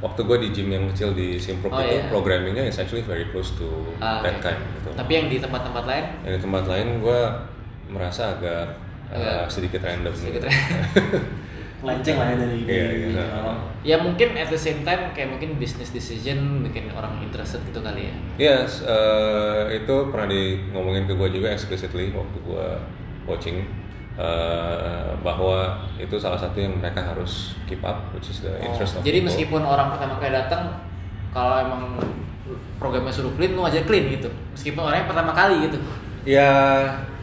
waktu gue di gym yang kecil di Simprok Oh, itu iya. programmingnya is actually very close to Ah, that oke. kind gitu. Tapi yang di tempat-tempat lain Yang di tempat lain gue merasa agak uh, Agak sedikit random. sedikit gitu. Melenceng lah ya dari Iya, dari iya. orang. ya mungkin at the same time kayak mungkin business decision bikin orang interested gitu kali ya. Yes, eh, itu pernah di ngomongin ke gue juga explicitly waktu gue coaching eh, bahwa itu salah satu yang mereka harus keep up, which is the interest of Oh, Jadi people. meskipun orang pertama kali datang kalau emang programnya suruh clean lu aja clean gitu. Meskipun orangnya pertama kali gitu. ya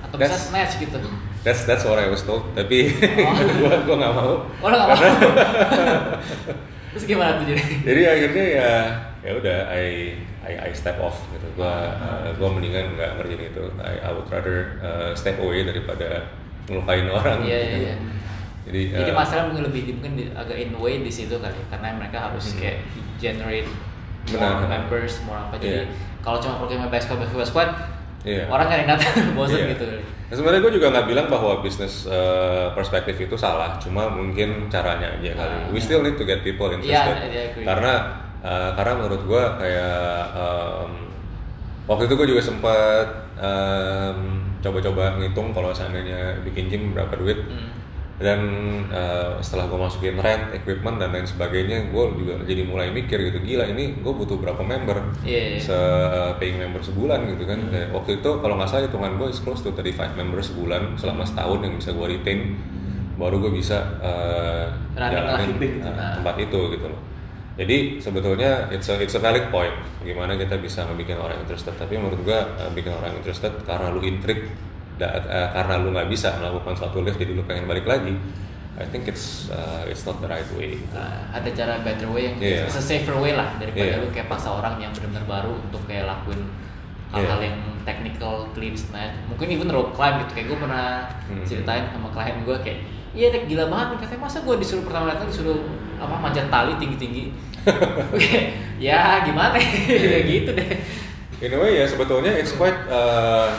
Atau bisa snatch gitu. that's that's what I was told, tapi Oh. gue gue nggak mau. Oh, lo nggak mau? Terus gimana tuh jadi? Jadi akhirnya ya ya udah I I, I step off gitu. Gua uh, gua mendingan nggak ngerjain itu. I, I would rather uh, step away daripada ngelukain orang. Iya iya iya. Jadi, Jadi uh, masalah mungkin lebih di- mungkin di- agak in way di situ kali karena mereka harus Hmm. kayak generate Benar. more members, more apa. Jadi Iya. kalau cuma programnya squad back squad, Iya. orang kan datang bosan Iya. gitu. Nah, sebenarnya gue juga nggak bilang bahwa bisnis uh, perspektif itu salah, cuma mungkin caranya aja kali. Ah. We still need to get people Iya, interested. I agree. karena uh, karena menurut gue kayak um, waktu itu gue juga sempat um, coba-coba ngitung kalau seandainya bikin gym berapa duit. Hmm. Dan uh, setelah gue masukin rent, equipment dan lain sebagainya, gue juga jadi mulai mikir gitu, gila ini gue butuh berapa member, Iya, iya. se paying member sebulan gitu kan. Kayak waktu itu kalau nggak salah hitungan gue is close to 35 member sebulan selama setahun yang bisa gue retain. baru gue bisa uh, jalanin gitu. uh, tempat itu gitu loh jadi sebetulnya it's a, it's a valid point gimana kita bisa ngebikin orang interested tapi menurut gue uh, bikin orang interested karena lu intrik da- uh, karena lu nggak bisa melakukan suatu lift jadi lu pengen balik lagi I think it's uh, it's not the right way. Uh, ada cara better way yang Iya. it's a safer way lah daripada Iya. lu kayak paksa orang yang benar-benar baru untuk kayak lakuin hal-hal Iya. yang technical clean nah mungkin even rope climb gitu kayak gue pernah Hmm. ceritain sama klien gue kayak iya Dek, gila banget nih katanya. Masa gue disuruh pertama datang disuruh apa manjat tali tinggi-tinggi? Oke, ya gimana? Ya gitu deh. In a way ya sebetulnya it's quite uh,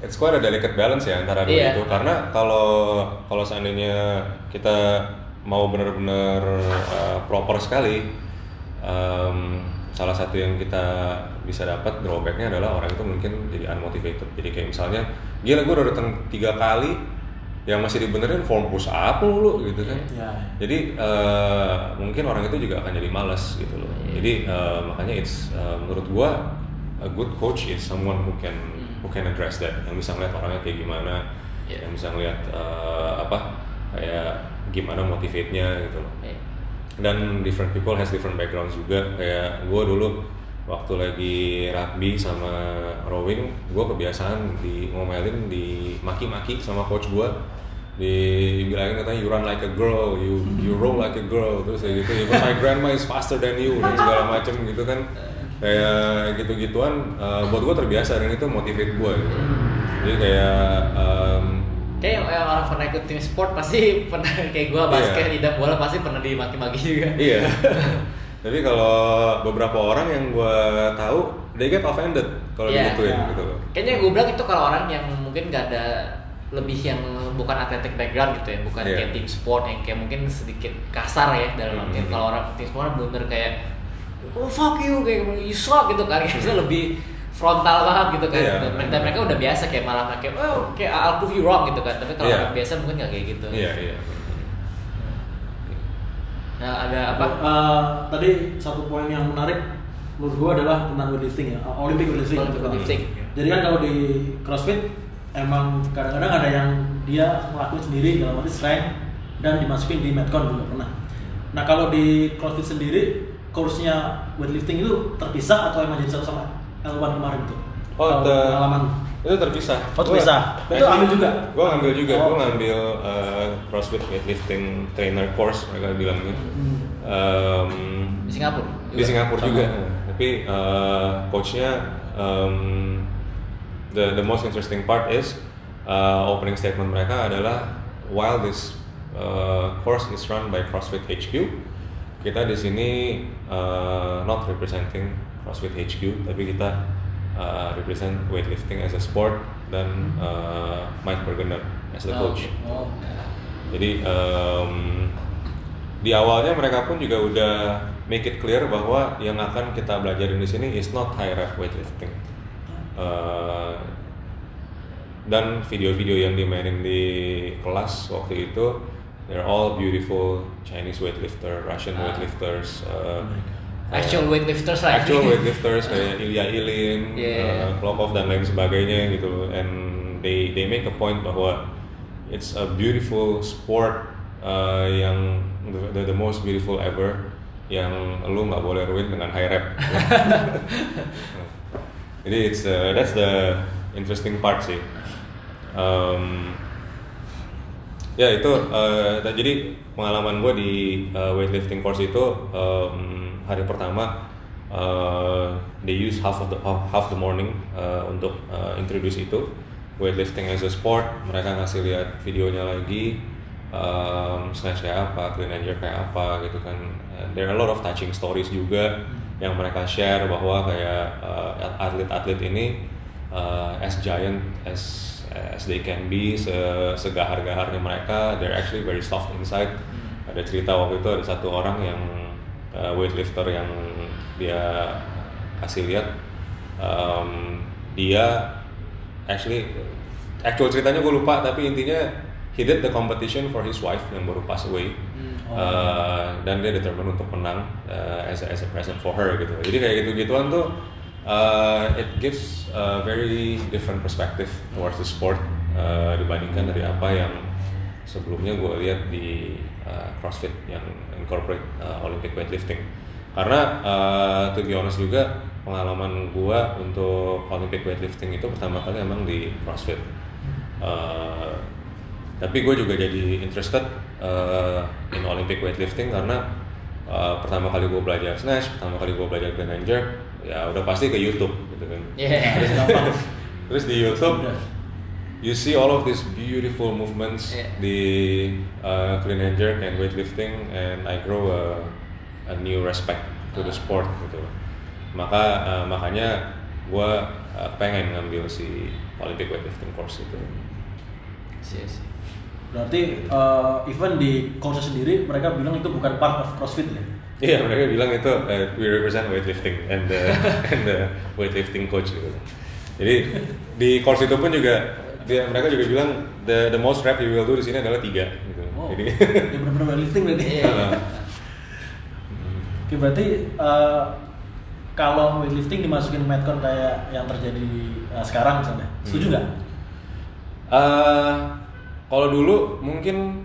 it's quite a delicate balance ya antara dua Iya. itu. Karena kalau kalau seandainya kita mau benar-benar uh, proper sekali um, salah satu yang kita bisa dapat drawbacknya adalah orang itu mungkin jadi unmotivated. Jadi kayak misalnya gila gue udah datang tiga kali yang masih dibenerin form push up lu gitu kan Ya. jadi eh, mungkin orang itu juga akan jadi malas gitu loh. Iya. Jadi eh, makanya it's eh, menurut gua a good coach is someone who can who can address that, yang bisa ngeliat orangnya kayak gimana, Iya. yang bisa ngeliat eh, apa kayak gimana motivate-nya gitu loh. Eh, Dan different people has different backgrounds juga. Kayak gua dulu waktu lagi rugby sama rowing, gua kebiasaan di ngomelin di maki-maki sama coach gua dibilangin katanya you run like a girl, you you roll like a girl, terus kayak gitu. Even my grandma is faster than you dan segala macem gitu kan. Kayak gitu-gituan eh, buat gue terbiasa dan itu motivate gue gitu. Jadi kayak em, kayak yang orang pernah ikut tim sport pasti pernah kayak gue basket Iya. idam bola pasti pernah dimaki-maki juga iya. Tapi kalau beberapa orang yang gue tahu they get offended kalau Iya. digituin Iya. gitu. Kayaknya gue bilang itu kalau orang yang mungkin gak ada lebih yang bukan atletik background gitu ya, bukan Iya. kayak tim sport yang kayak mungkin sedikit kasar ya dalam artian Hmm. kalau orang tim sport bener kayak oh fuck you kayak you suck gitu kan, kayak lebih frontal banget gitu kan. Dan mereka, mereka udah biasa kayak malah kayak oh kayak I'll prove you wrong gitu kan. Tapi kalau Iya. orang biasa mungkin gak kayak gitu. Iya iya. Nah ada apa? Eh, tadi satu poin yang menarik menurut gua adalah tentang weightlifting ya, uh, Olympic weightlifting. Olympic weightlifting. Jadi kan kalau di CrossFit emang kadang-kadang ada yang dia ngelakuin sendiri dalam arti strength dan dimasukin di metcon juga pernah. Nah kalau di CrossFit sendiri kursnya weightlifting itu terpisah atau emang jadi satu sama L1 kemarin tuh? Oh, the- pengalaman. Itu terpisah. Oh, terpisah. Itu ambil juga? Gue ngambil juga. Oh. Gue ngambil uh, CrossFit weightlifting trainer course mereka bilangnya. Hmm. Um, Di Singapura. di Singapura Sama. juga. Tapi uh, coachnya um, the the most interesting part is uh, opening statement mereka adalah while this uh, course is run by CrossFit HQ, kita di sini uh, not representing CrossFit HQ, tapi kita uh, represent weightlifting as a sport dan uh, Mike Bergener as the Oh, coach. Oh. Jadi em, di awalnya mereka pun juga udah make it clear bahwa yang akan kita belajarin di sini is not high rep weightlifting. Eh, dan video-video yang dimainin di kelas waktu itu they're all beautiful Chinese weightlifter, Russian Ah. weightlifters, eh, Actual weightlifters lah. actual weightlifters kayak Ilya Ilin, Yeah. uh, Klokov dan lain sebagainya gitu. And they they make a point bahwa it's a beautiful sport uh, yang the, the most beautiful ever yang lu nggak boleh ruin dengan high rep. Jadi it's uh, that's the interesting part sih. Um, ya itu uh, jadi pengalaman gue di uh, weightlifting course itu um, hari pertama uh, they use half of the half, the morning uh, untuk uh, introduce itu. Weightlifting as a sport mereka ngasih lihat videonya lagi um, snatch kayak apa clean and jerk kayak apa gitu kan. And there are a lot of touching stories juga yang mereka share bahwa kayak uh, atlet-atlet ini uh, as giant as as they can be se segahar-gaharnya mereka. They're actually very soft inside. Ada cerita waktu itu ada satu orang yang uh, weightlifter yang dia kasih lihat um, dia actually actual ceritanya gue lupa tapi intinya he did the competition for his wife yang baru pass away Hmm. Uh, dan dia determined untuk menang uh, as, a, as a present for her gitu jadi kayak gitu gituan tuh uh, it gives a very different perspective towards the sport uh, dibandingkan dari apa yang sebelumnya gue lihat di uh, CrossFit yang incorporate uh, Olympic weightlifting karena uh, to be honest juga pengalaman gue untuk Olympic weightlifting itu pertama kali emang di CrossFit Uh, tapi gue juga jadi interested uh, in Olympic weightlifting karena uh, pertama kali gue belajar snatch, pertama kali gue belajar clean and jerk, ya udah pasti ke YouTube gitu kan. Iya. Terus gampang. Terus di YouTube. You see all of these beautiful movements Yeah. di uh, clean and jerk and weightlifting and I grow a, a new respect to the sport gitu loh. Maka uh, makanya gue uh, pengen ngambil si Olympic weightlifting course itu. Iya sih. Berarti eh, even di coachnya sendiri mereka bilang itu bukan part of CrossFit ya? Iya mereka bilang itu uh, we represent weightlifting and the and the weightlifting coach gitu. Jadi di course itu pun juga dia mereka juga bilang the the most rep you will do di sini adalah tiga gitu. Oh, Jadi dia benar-benar weightlifting berarti. Iya. Oke, berarti eh, kalau weightlifting dimasukin metcon kayak yang terjadi eh, sekarang misalnya, setuju nggak? Eh, kalau dulu mungkin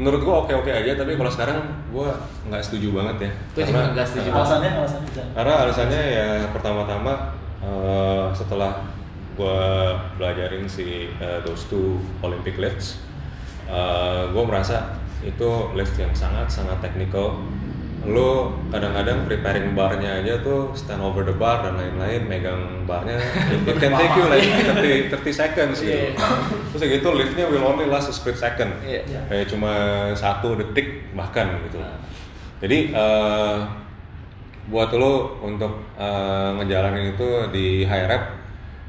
menurut gua oke oke aja tapi kalau sekarang gua nggak setuju banget ya. Gua juga nggak setuju. Karena- Alasannya, alasannya. Karena alasannya ya pertama-tama eh, setelah gue belajarin si eh, those two Olympic lifts, gue merasa itu lift yang sangat-sangat technical. Lo kadang-kadang preparing barnya aja tuh stand over the bar dan lain-lain, megang barnya, it, it can take you like 30, 30 seconds gitu. Terus gitu liftnya will only last a split second, Iya. kayak cuma satu detik bahkan gitu. Jadi eh, buat lo untuk eh, ngejalanin itu di high rep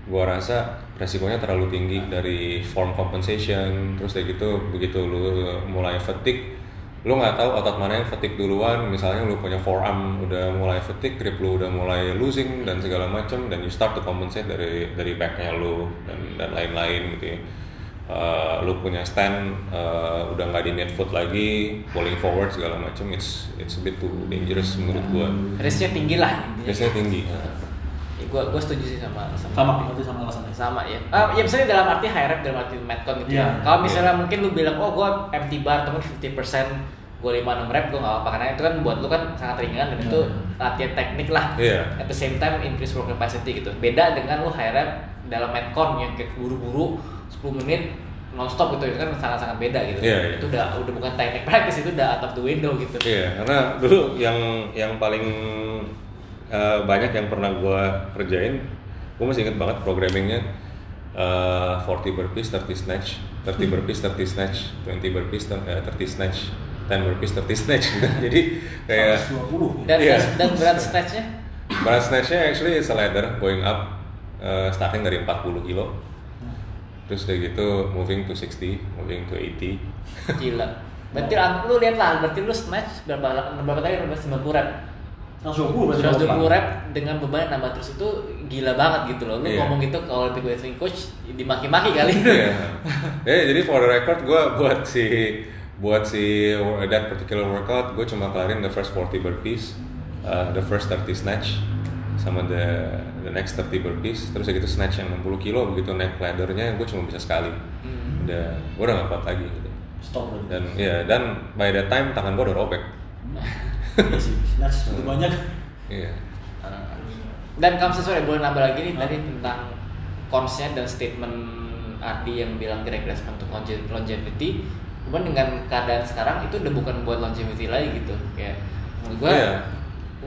gua rasa resikonya terlalu tinggi dari form compensation terus kayak gitu begitu lu mulai fatigue lu nggak tahu otot mana yang fatigue duluan. Misalnya lu punya forearm udah mulai fatigue grip lu udah mulai losing dan segala macam dan you start to compensate dari dari backnya lu dan dan lain-lain gitu ya. Uh, lu punya stand uh, udah nggak di net foot lagi pulling forward segala macam it's it's a bit too dangerous menurut gua. Risknya tinggi lah biasanya tinggi Ya, gua gua setuju sih sama sama Sama, berarti sama alasannya. sama ya. Ah, ya misalnya dalam arti high rep dalam arti metcon gitu. Iya. ya. Kalau misalnya mungkin lu bilang oh gua empty bar temen 50% gua 5 6 rep gua nggak apa-apa karena itu kan buat lu kan sangat ringan dan itu latihan teknik lah. Iya. At the same time increase work capacity gitu. Beda dengan lu high rep dalam metcon yang kayak buru-buru 10 menit nonstop gitu itu kan sangat-sangat beda gitu. Iya, iya. Itu udah udah bukan teknik practice itu udah out of the window gitu. Iya, karena dulu yang yang paling uh, banyak yang pernah gua kerjain, gua masih inget banget programmingnya uh, 40 burpees, 30 snatch, 30 burpees, 30 snatch, 20 burpees, uh, 30 snatch, 10 burpees, 30 snatch. Jadi kayak 120. Dan Iya. dan berat snatchnya berat snatchnya actually it's a ladder going up uh, starting dari 40 kilo. Terus udah gitu moving to 60, moving to 80. gila. Berarti lu lihat lah, berarti lu snatch berapa berapa tadi berapa 90 rep. 120 berarti. 120 rep dengan beban yang nambah terus itu gila banget gitu loh. Lu Iya. ngomong gitu ke Olympic weightlifting coach dimaki-maki kali. Iya. Ya, jadi for the record gue buat si buat si that particular workout gue cuma kelarin the first 40 burpees, uh, the first 30 snatch sama the the next 30 burpees terus ya gitu snatch yang 60 kilo begitu naik laddernya gue cuma bisa sekali Hmm. udah gue udah gak kuat lagi gitu Stop dan ya dan by that time tangan gue udah robek Iya sih, snatch itu banyak. iya Dan kamu sesuai boleh nambah lagi nih tadi tentang konsep dan statement Ardi yang bilang direct response untuk longe- longevity. Cuman dengan keadaan sekarang itu udah bukan buat longevity lagi gitu. Kayak menurut gua Iya.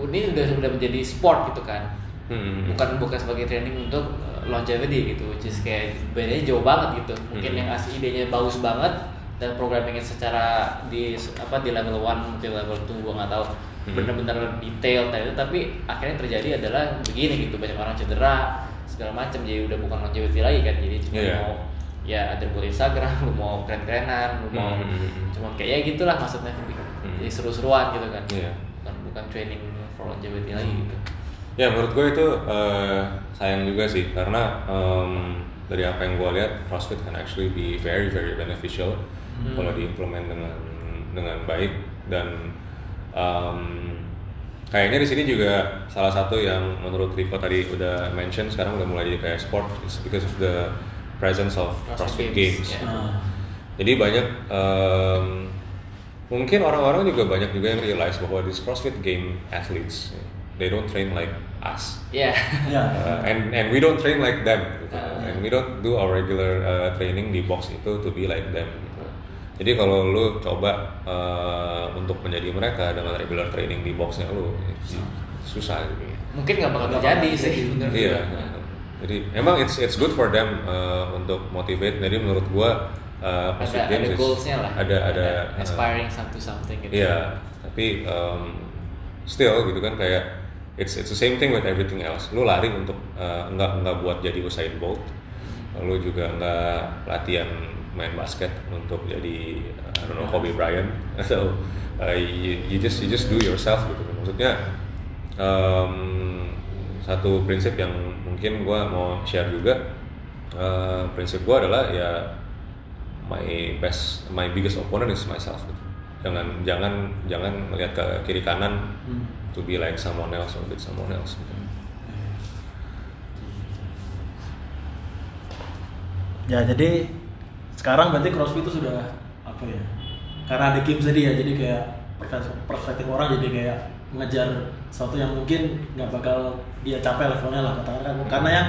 ini udah udah menjadi sport gitu kan. Hmm. bukan bukan sebagai training untuk uh, longevity gitu which is kayak bedanya jauh banget gitu mungkin Hmm. yang asli idenya bagus banget dan programmingnya secara di apa di level one mungkin level 2 gua nggak tahu Hmm. bener-bener detail tadi tapi akhirnya terjadi adalah begini gitu banyak orang cedera segala macam jadi udah bukan longevity lagi kan jadi cuma Iya. mau ya ada buat Instagram lu mau keren-kerenan lu mau Hmm. cuma kayak ya gitulah maksudnya Hmm. jadi seru-seruan gitu kan Iya. bukan bukan training for longevity lagi gitu Ya menurut gue itu eh, sayang juga sih karena em, dari apa yang gue lihat CrossFit can actually be very very beneficial Hmm. kalau diimplement dengan dengan baik dan em, kayaknya di sini juga salah satu yang menurut Rico tadi udah mention sekarang udah mulai jadi kayak sport it's because of the presence of CrossFit CrossFit Games, Games. ya. Nah, Jadi banyak em, mungkin orang-orang juga banyak juga yang realize bahwa these CrossFit game athletes they don't train like us. Ya. Uh, and and we don't train like them gitu. Ah. and we don't do our regular uh, training di box itu to be like them gitu. Jadi kalau lu coba uh, untuk menjadi mereka dengan regular training di boxnya lu susah gitu Mungkin nggak bakal terjadi sih. iya jadi emang it's it's good for them uh, untuk motivate jadi menurut gua uh, Ada, Games ada goalsnya lah. ada ada uh, aspiring to something gitu. Iya, tapi um, still gitu kan kayak it's it's the same thing with everything else. Lu lari untuk uh, nggak nggak buat jadi Usain Bolt, lu juga nggak latihan main basket untuk jadi uh, I don't know Kobe Bryant atau uh, you, you just you just do yourself gitu. Maksudnya um, satu prinsip yang mungkin gua mau share juga uh, prinsip gua adalah ya my best my biggest opponent is myself gitu. jangan jangan jangan melihat ke kiri kanan Hmm. to be like someone else or with someone else gitu. Ya jadi sekarang berarti CrossFit itu sudah apa ya? Karena ada games tadi ya, jadi kayak perspektif- orang jadi kayak mengejar sesuatu yang mungkin nggak bakal dia capai levelnya lah katakan kan. Karena yang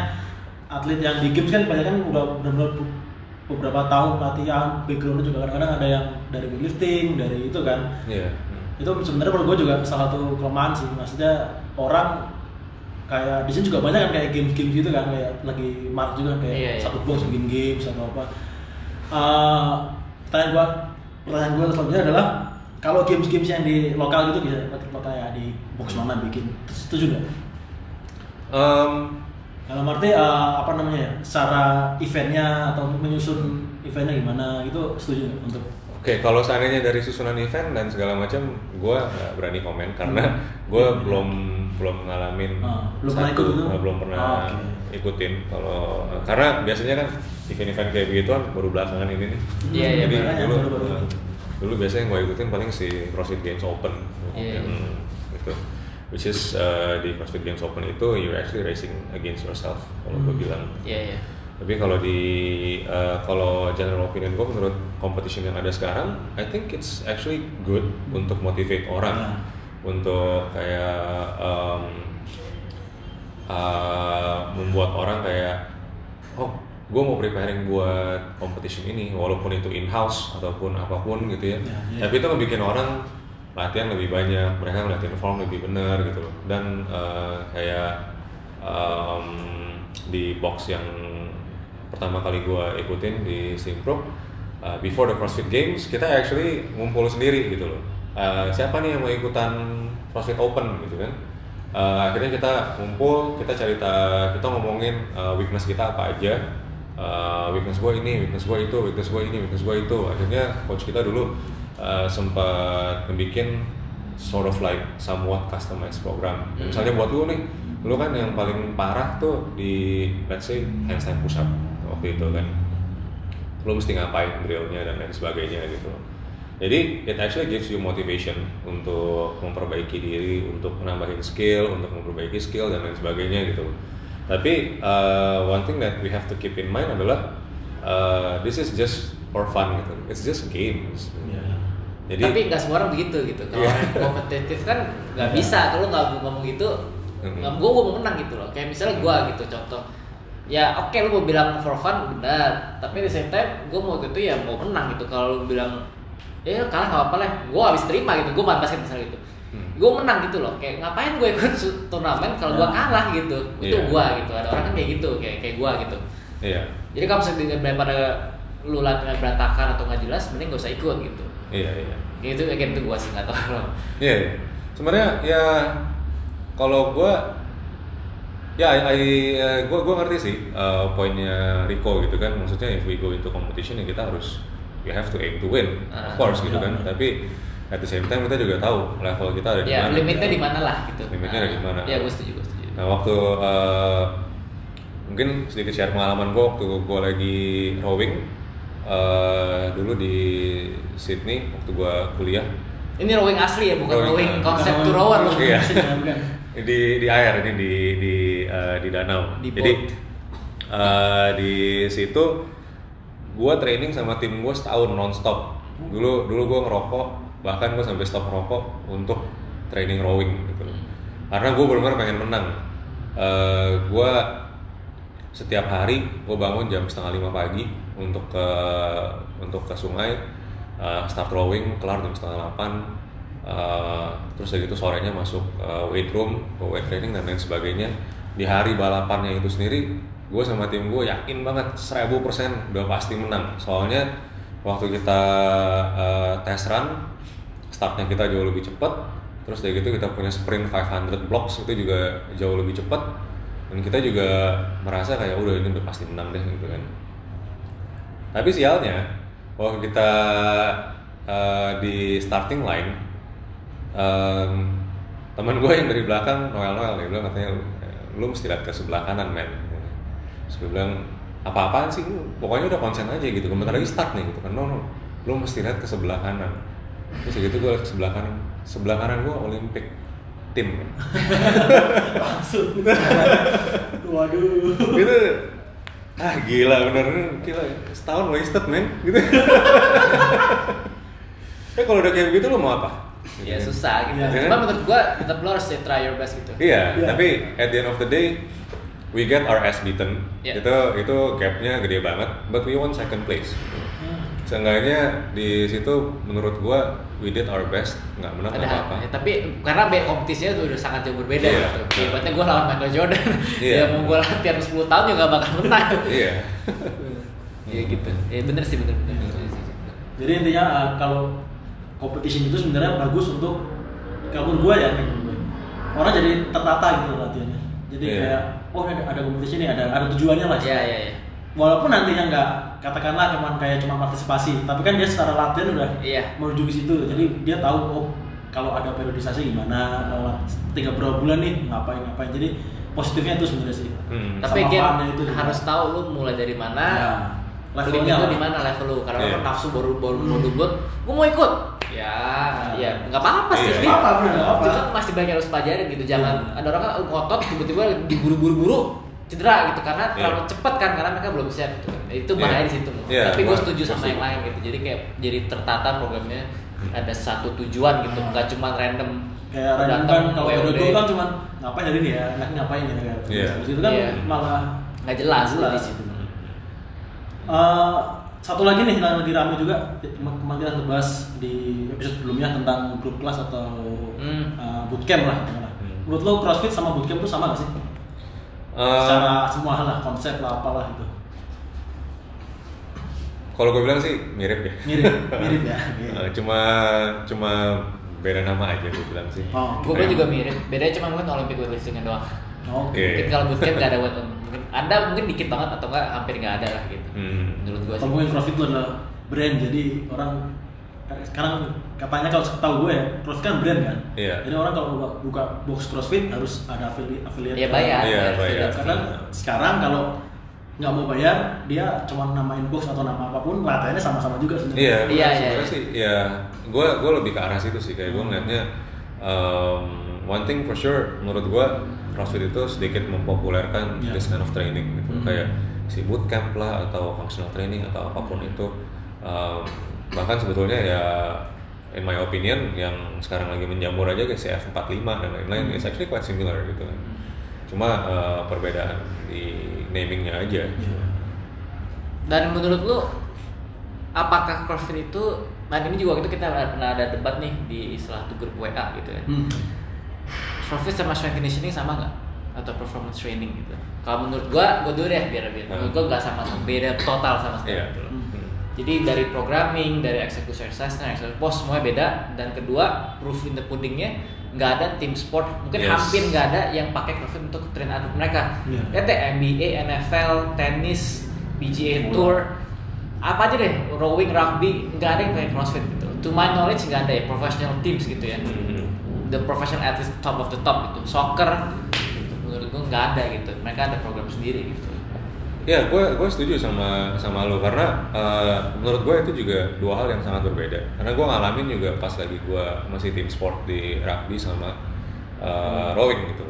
atlet yang di games kan banyak kan udah benar-benar be- beberapa tahun latihan, backgroundnya juga kadang-kadang ada yang dari weightlifting, dari itu kan. Iya. Itu sebenarnya menurut gue juga salah satu kelemahan sih. Maksudnya orang kayak di sini juga banyak kan kayak games-games gitu kan kayak lagi mark juga kan, kayak Iya, iya. satu box bikin games atau apa. Eh, pertanyaan gua pertanyaan gua selanjutnya adalah kalau games-games yang di lokal gitu bisa kayak di box mana bikin setuju nggak? Um, Dalam arti eh, apa namanya ya, secara eventnya atau untuk menyusun eventnya gimana itu setuju nggak untuk Oke, kalau seandainya dari susunan event dan segala macam, gue nggak berani komen karena Hmm. gue Iya. belum belum ngalamin Ah, belum ikut gitu? eh, belum pernah Ah, oke. ikutin. Kalau karena biasanya kan event-event kayak begitu kan baru belakangan ini nih. Iya, iya, Jadi makanya dulu eh, dulu biasanya yang gue ikutin paling si CrossFit Games Open, Iya, yang gitu. Which is eh, di CrossFit Games Open itu you're actually racing against yourself kalau gue Hmm. bilang. Iya, iya. Tapi kalau di uh, kalau general opinion gue menurut competition yang ada sekarang, I think it's actually good untuk motivate orang, Ya. untuk kayak um, uh, membuat orang kayak oh gue mau preparing buat competition ini walaupun itu in house ataupun apa pun gitu ya. Ya, ya. Tapi itu bikin orang latihan lebih banyak, mereka ngeliatin form lebih benar gitu loh. Dan uh, kayak um, di box yang pertama kali gue ikutin di Simpro uh, before the CrossFit Games kita actually ngumpul sendiri gitu loh. Uh, siapa nih yang mau ikutan CrossFit Open gitu kan? Uh, akhirnya kita ngumpul kita cerita kita ngomongin uh, weakness kita apa aja. Uh, weakness gue ini weakness gue itu weakness gue ini weakness gue itu. Akhirnya coach kita dulu uh, sempat ngebikin sort of like somewhat customized program. Hmm. Misalnya buat lu nih, lu kan yang paling parah tuh di let's say handstand push up waktu itu kan. Lu mesti ngapain drillnya dan lain sebagainya gitu. Jadi it actually gives you motivation untuk memperbaiki diri, untuk menambahin skill, untuk memperbaiki skill dan lain sebagainya gitu. Tapi uh, one thing that we have to keep in mind adalah uh, this is just for fun gitu. It's just games. ya. Jadi Tapi nggak semua orang begitu gitu. Kalau Iya. orang yang kompetitif kan nggak Iya. bisa. Kalau nggak ngomong gitu, Hmm. nggak gue mau menang gitu loh. Kayak misalnya gue gitu contoh. Ya oke lu mau bilang for fun benar. Tapi di same time gue mau gitu ya mau menang gitu. Kalau lu bilang ya kalah nggak apa-apa lah. Gue habis terima gitu. Gue main basket misalnya gitu. Hmm. Gue menang gitu loh. Kayak ngapain gue ikut turnamen kalau gue Ya. kalah gitu. Itu Iya. gue gitu. Ada orang kan kayak gitu. Kayak kayak gue gitu. iya. Jadi kalau misalnya daripada lu latihan berantakan atau nggak jelas, mending gak usah ikut gitu. Iya, iya. Ya, itu kayak gitu gua sih nggak tahu Iya, iya. sebenarnya ya kalau gue ya I, I- eh, gua gua ngerti sih eh, poinnya Rico gitu kan maksudnya if we go into competition ya kita harus we have to aim to win of Ah, course gitu kan iya. tapi at the same time kita juga tahu level kita ada di ya mana limitnya di mana lah gitu Limitnya ada di mana. ya gue setuju gue setuju Nah waktu eh, mungkin sedikit share pengalaman gue waktu gue lagi rowing eh, dulu di Sydney waktu gue kuliah ini rowing asli ya bukan Rowing, rowing, ah. konsep to rower loh Iya. Di di air ini di di di danau. Di Jadi eh, di situ gue training sama tim gue setahun nonstop. Dulu dulu gue ngerokok bahkan gue sampai stop ngerokok untuk training rowing gitu karena gue benar-benar pengen menang. Eh gue setiap hari gue bangun jam setengah lima pagi untuk ke untuk ke sungai eh, start rowing kelar jam setengah delapan Eh, terus dari itu sorenya masuk eh, weight room ke weight training dan lain sebagainya di hari balapannya itu sendiri gue sama tim gue yakin banget 1000% udah pasti menang. Soalnya waktu kita eh, test run startnya kita jauh lebih cepat terus dari gitu kita punya sprint 500 blocks itu juga jauh lebih cepat dan kita juga merasa kayak udah ini udah pasti menang deh gitu kan. Tapi sialnya waktu kita eh, di starting line em, teman gue yang dari belakang Noel Noel dia bilang katanya lu mesti lihat ke sebelah kanan men. Terus gue bilang apa-apaan sih lu? Pokoknya udah konsen aja gitu. Bentar lagi start nih gitu kan. No, no. Lu mesti lihat ke sebelah kanan. Terus gitu gue lihat ke sebelah kanan. Sebelah kanan gue Olympic tim. Langsung. Waduh. gitu. Ah gila bener. Gila setahun wasted men. Gitu. Ya kalau udah kayak begitu lu mau apa ya susah gitu Iya. cuma menurut gua tetap lo harus try your best gitu Iya, Iya. tapi at the end of the day we get our ass beaten. Iya. Itu itu gapnya gede banget, but we won second place. Hmm. Seenggaknya di situ menurut gua we did our best, nggak menang ada nggak apa-apa. ya, tapi karena be kompetisinya tuh udah sangat jauh berbeda Iya. gitu. Ibaratnya gue lawan Michael Jordan, Iya. ya mau gue latihan 10 tahun juga gak bakal menang. Iya. Iya gitu. Ya bener sih bener bener. Iya. Iya sih. Jadi intinya uh, kalau competition itu sebenarnya bagus untuk menurut gue ya orang jadi tertata gitu latihannya. Jadi Iya. kayak oh ada ada competition nih, ada ada tujuannya lah. Iya iya iya. Walaupun nantinya nggak katakanlah cuman kayak cuma partisipasi, tapi kan dia secara latihan udah Iya. menuju ke situ. Jadi dia tahu oh kalau ada periodisasi gimana, tiga berapa bulan nih ngapain ngapain. Jadi positifnya itu sebenarnya sih. Hmm. Tapi juga. harus tahu lu mulai dari mana. Ya, Levelnya lu lah. di mana level lu? Karena Iya. orang nafsu baru baru Hmm. mau debut, gua mau ikut. Ya, ya nggak apa-apa sih. Iya. Di- Nggak apa-apa, nggak apa-apa. Cuma masih banyak yang harus pelajarin gitu. Jangan ada orang kan ngotot tiba-tiba diburu-buru-buru cedera gitu karena Iya. terlalu cepet kan karena mereka belum siap gitu kan. Itu bahaya Iya. di situ. Iya, Tapi gue gua- setuju sama yang lain gitu. Jadi kayak jadi tertata programnya ada satu tujuan gitu, nggak cuma random kayak random datang kan kalau WOD. kan cuman ngapain ini ya ngapain gitu kan Iya. Terus itu kan Iya. malah nggak jelas, Jelas. di situ. Eh, satu lagi nih yang lagi rame juga kema- kemarin kita bahas di episode sebelumnya tentang grup kelas atau Hmm. eh, bootcamp lah. Hmm. menurut lo crossfit sama bootcamp itu sama gak sih Eh, secara semua hal lah konsep lah apalah itu kalau gue bilang sih mirip ya. mirip mirip ya Eh, cuma cuma beda nama aja gue bilang sih. Oh, Gue bilang juga mirip. Bedanya cuma mungkin Olympic weightlifting doang. Oke Oke. Mungkin kalau bootcamp nggak ada buat mungkin ada mungkin dikit banget atau enggak hampir nggak ada lah gitu. Hmm. Menurut gue sih. mungkin crossfit itu adalah brand jadi orang sekarang katanya kalau setahu gue ya crossfit kan brand kan Iya. jadi orang kalau buka, buka box crossfit harus ada afili affiliate Ya bayar. Iya, bayar. affiliate fee. karena sekarang kalau nggak mau bayar dia cuma namain box atau nama apa pun latihannya sama-sama juga sebenarnya Iya, Iya, iya, sebenarnya iya. sih ya gue gue lebih ke arah situ sih kayak gue ngeliatnya um, one thing for sure menurut gue CrossFit itu sedikit mempopulerkan Iya. this kind of training gitu Hmm. kayak si bootcamp lah atau functional training atau apa pun itu um, bahkan sebetulnya ya in my opinion yang sekarang lagi menjamur aja kayak CF 45 dan lain-lain Hmm. it's actually quite similar gitu kan cuma uh, perbedaan di namingnya aja Iya. Dan menurut lu apakah CrossFit itu nah ini juga waktu itu kita pernah ada debat nih di salah satu grup WA gitu ya. Hmm. CrossFit sama strength conditioning sama nggak? Atau performance training gitu? Kalau menurut gua, gua dulu deh biar biar. Menurut gua nggak sama, beda total sama sekali. Iya. gitu loh. Hmm. Jadi dari programming, dari execution exercise, dan exercise pose semuanya beda. Dan kedua, proof in the puddingnya nggak ada tim sport, mungkin Yes. hampir nggak ada yang pakai CrossFit untuk train atlet mereka. Iya. Lihat deh NBA, NFL, tenis, PGA Tour, apa aja deh, rowing, rugby, nggak ada yang pakai CrossFit gitu. To my knowledge nggak ada ya professional teams gitu ya. Hmm. The professional athletes top of the top gitu. Soccer, gitu. menurut gue nggak ada gitu. Mereka ada program sendiri gitu. Ya, gue gue setuju sama sama lo karena eh, menurut gue itu juga dua hal yang sangat berbeda. Karena gue ngalamin juga pas lagi gue masih tim sport di rugby sama eh, rowing gitu.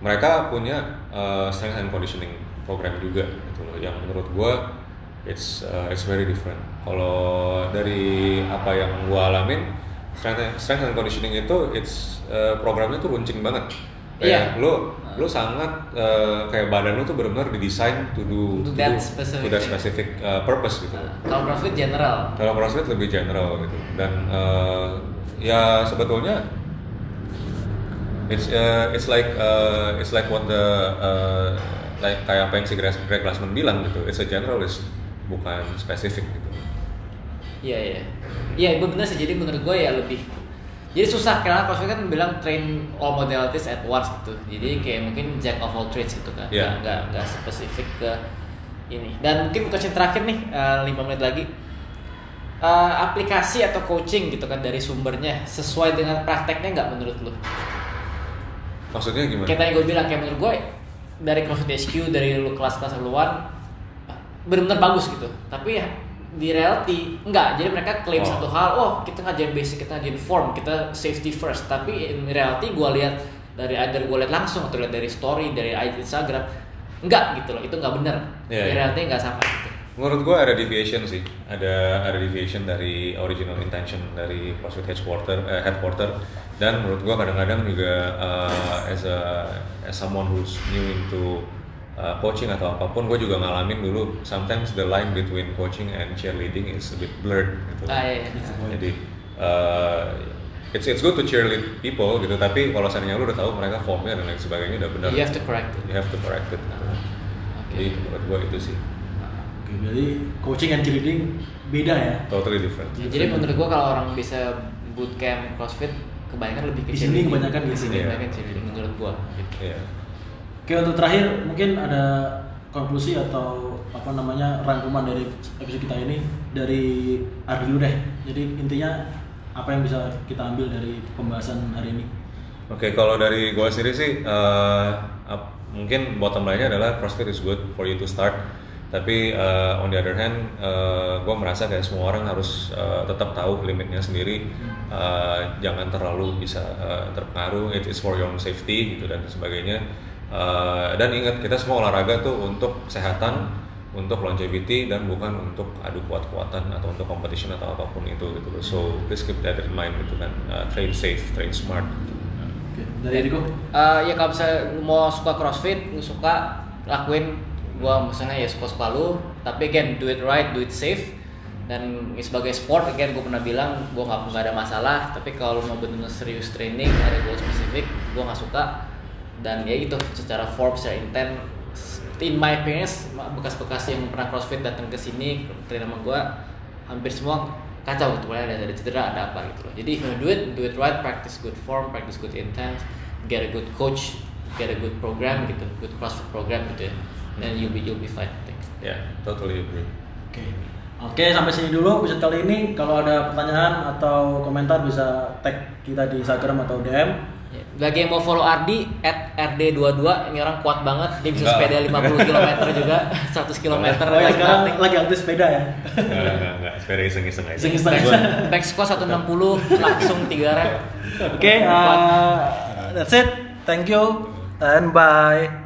Mereka punya eh, strength and conditioning program juga gitu loh, yang menurut gue it's uh, it's very different. Kalau dari apa yang gua alamin, strength, strength and conditioning itu it's uh, programnya tuh runcing banget. Kayak Iya. lu lu sangat uh, kayak badan lu tuh benar-benar didesain to do To to that do- specific. to that specific uh, purpose gitu. Kalau CrossFit general. Kalau CrossFit lebih general gitu dan uh, ya sebetulnya it's uh, it's like uh, it's like what the uh, like kayak apa yang si Greg Glassman bilang gitu. It's a generalist bukan spesifik gitu. Iya iya. Iya itu bener sih. Jadi menurut gue ya lebih. Jadi susah karena CrossFit kan bilang train all modalities at once gitu. Jadi kayak mungkin jack of all trades gitu kan. Iya. Nggak nggak nggak spesifik ke ini. Dan mungkin question terakhir nih eh, lima menit lagi. Eh, aplikasi atau coaching gitu kan dari sumbernya sesuai dengan prakteknya nggak menurut lu? Maksudnya gimana? Kayak tadi gue bilang kayak menurut gue dari CrossFit HQ dari lu kelas-kelas luar benar-benar bagus gitu. Tapi ya di reality enggak. Jadi mereka klaim Oh. satu hal, oh kita ngajarin basic, kita ngajarin form, kita safety first. Tapi in reality gue lihat dari either gue lihat langsung atau lihat dari story dari Instagram enggak gitu loh. Itu enggak benar. Iya, di iya. reality enggak sama gitu. Menurut gua ada deviation sih, ada ada deviation dari original intention dari CrossFit headquarter, eh, headquarter dan menurut gua kadang-kadang juga uh, as a as someone who's new into uh, coaching atau apa pun, gue juga ngalamin dulu sometimes the line between coaching and cheerleading is a bit blurred gitu. Ah, iya, iya. Jadi uh, it's it's good to cheerlead people gitu, tapi kalau seandainya lu udah tahu mereka formnya dan lain sebagainya udah benar, You have to correct it. you have to correct it. gitu. Jadi menurut gua itu sih Oke, berarti coaching and cheerleading beda ya. totally different. Ya, jadi menurut gua kalau orang bisa bootcamp CrossFit kebanyakan lebih ke Di sini kebanyakan di sini Iya. kebanyakan cheerleading menurut gua. Gitu. Iya. Oke untuk terakhir mungkin ada konklusi atau apa namanya rangkuman dari episode kita ini dari Ardi dulu deh. Jadi intinya apa yang bisa kita ambil dari pembahasan hari ini? Oke, kalau dari gua sendiri sih eh, ap- mungkin bottom line-nya adalah CrossFit is good for you to start. Tapi eh, on the other hand, eh, gua merasa kayak semua orang harus eh, tetap tahu limitnya sendiri. Eh, jangan terlalu bisa eh, terpengaruh. It is for your own safety gitu dan sebagainya. Eh, dan ingat kita semua olahraga tuh untuk kesehatan, untuk longevity dan bukan untuk adu kuat-kuatan atau untuk competition atau apa pun itu gitu. loh. So please keep that in mind gitu kan. Eh, train safe, train smart. gitu. Oke, dari Eriko? Eh, ya kalau misalnya mau suka CrossFit, lu suka lakuin gua misalnya ya suka-suka lu, tapi again do it right, do it safe. Dan sebagai sport, again gue pernah bilang gue nggak nggak ada masalah. Tapi kalau lu mau benar-benar serius training, ada goal spesifik, gue nggak suka. Dan ya gitu, secara form, secara intent, in my opinion, bekas-bekas yang pernah CrossFit datang ke sini, train sama gue, hampir semua kacau gitu mulai ada, ada cedera ada apa gitu loh jadi if you do it do it right practice good form practice good intent get a good coach get a good program gitu good CrossFit program gitu ya then you'll be you'll be fine I think. Yeah, totally agree. Oke. Oke, sampai sini dulu episode kali ini. Kalau ada pertanyaan atau komentar bisa tag kita di Instagram atau DM. Bagi yang mau follow Ardi at RD22 ini orang kuat banget dia bisa Enggak. sepeda 50 km juga 100 km Oh naik sekarang nothing. lagi aktif sepeda ya. Enggak, enggak, enggak. Sepeda iseng-iseng aja. Iseng-iseng. back, back squat 160 langsung 3 rep Oke, uh, that's it. Thank you and bye.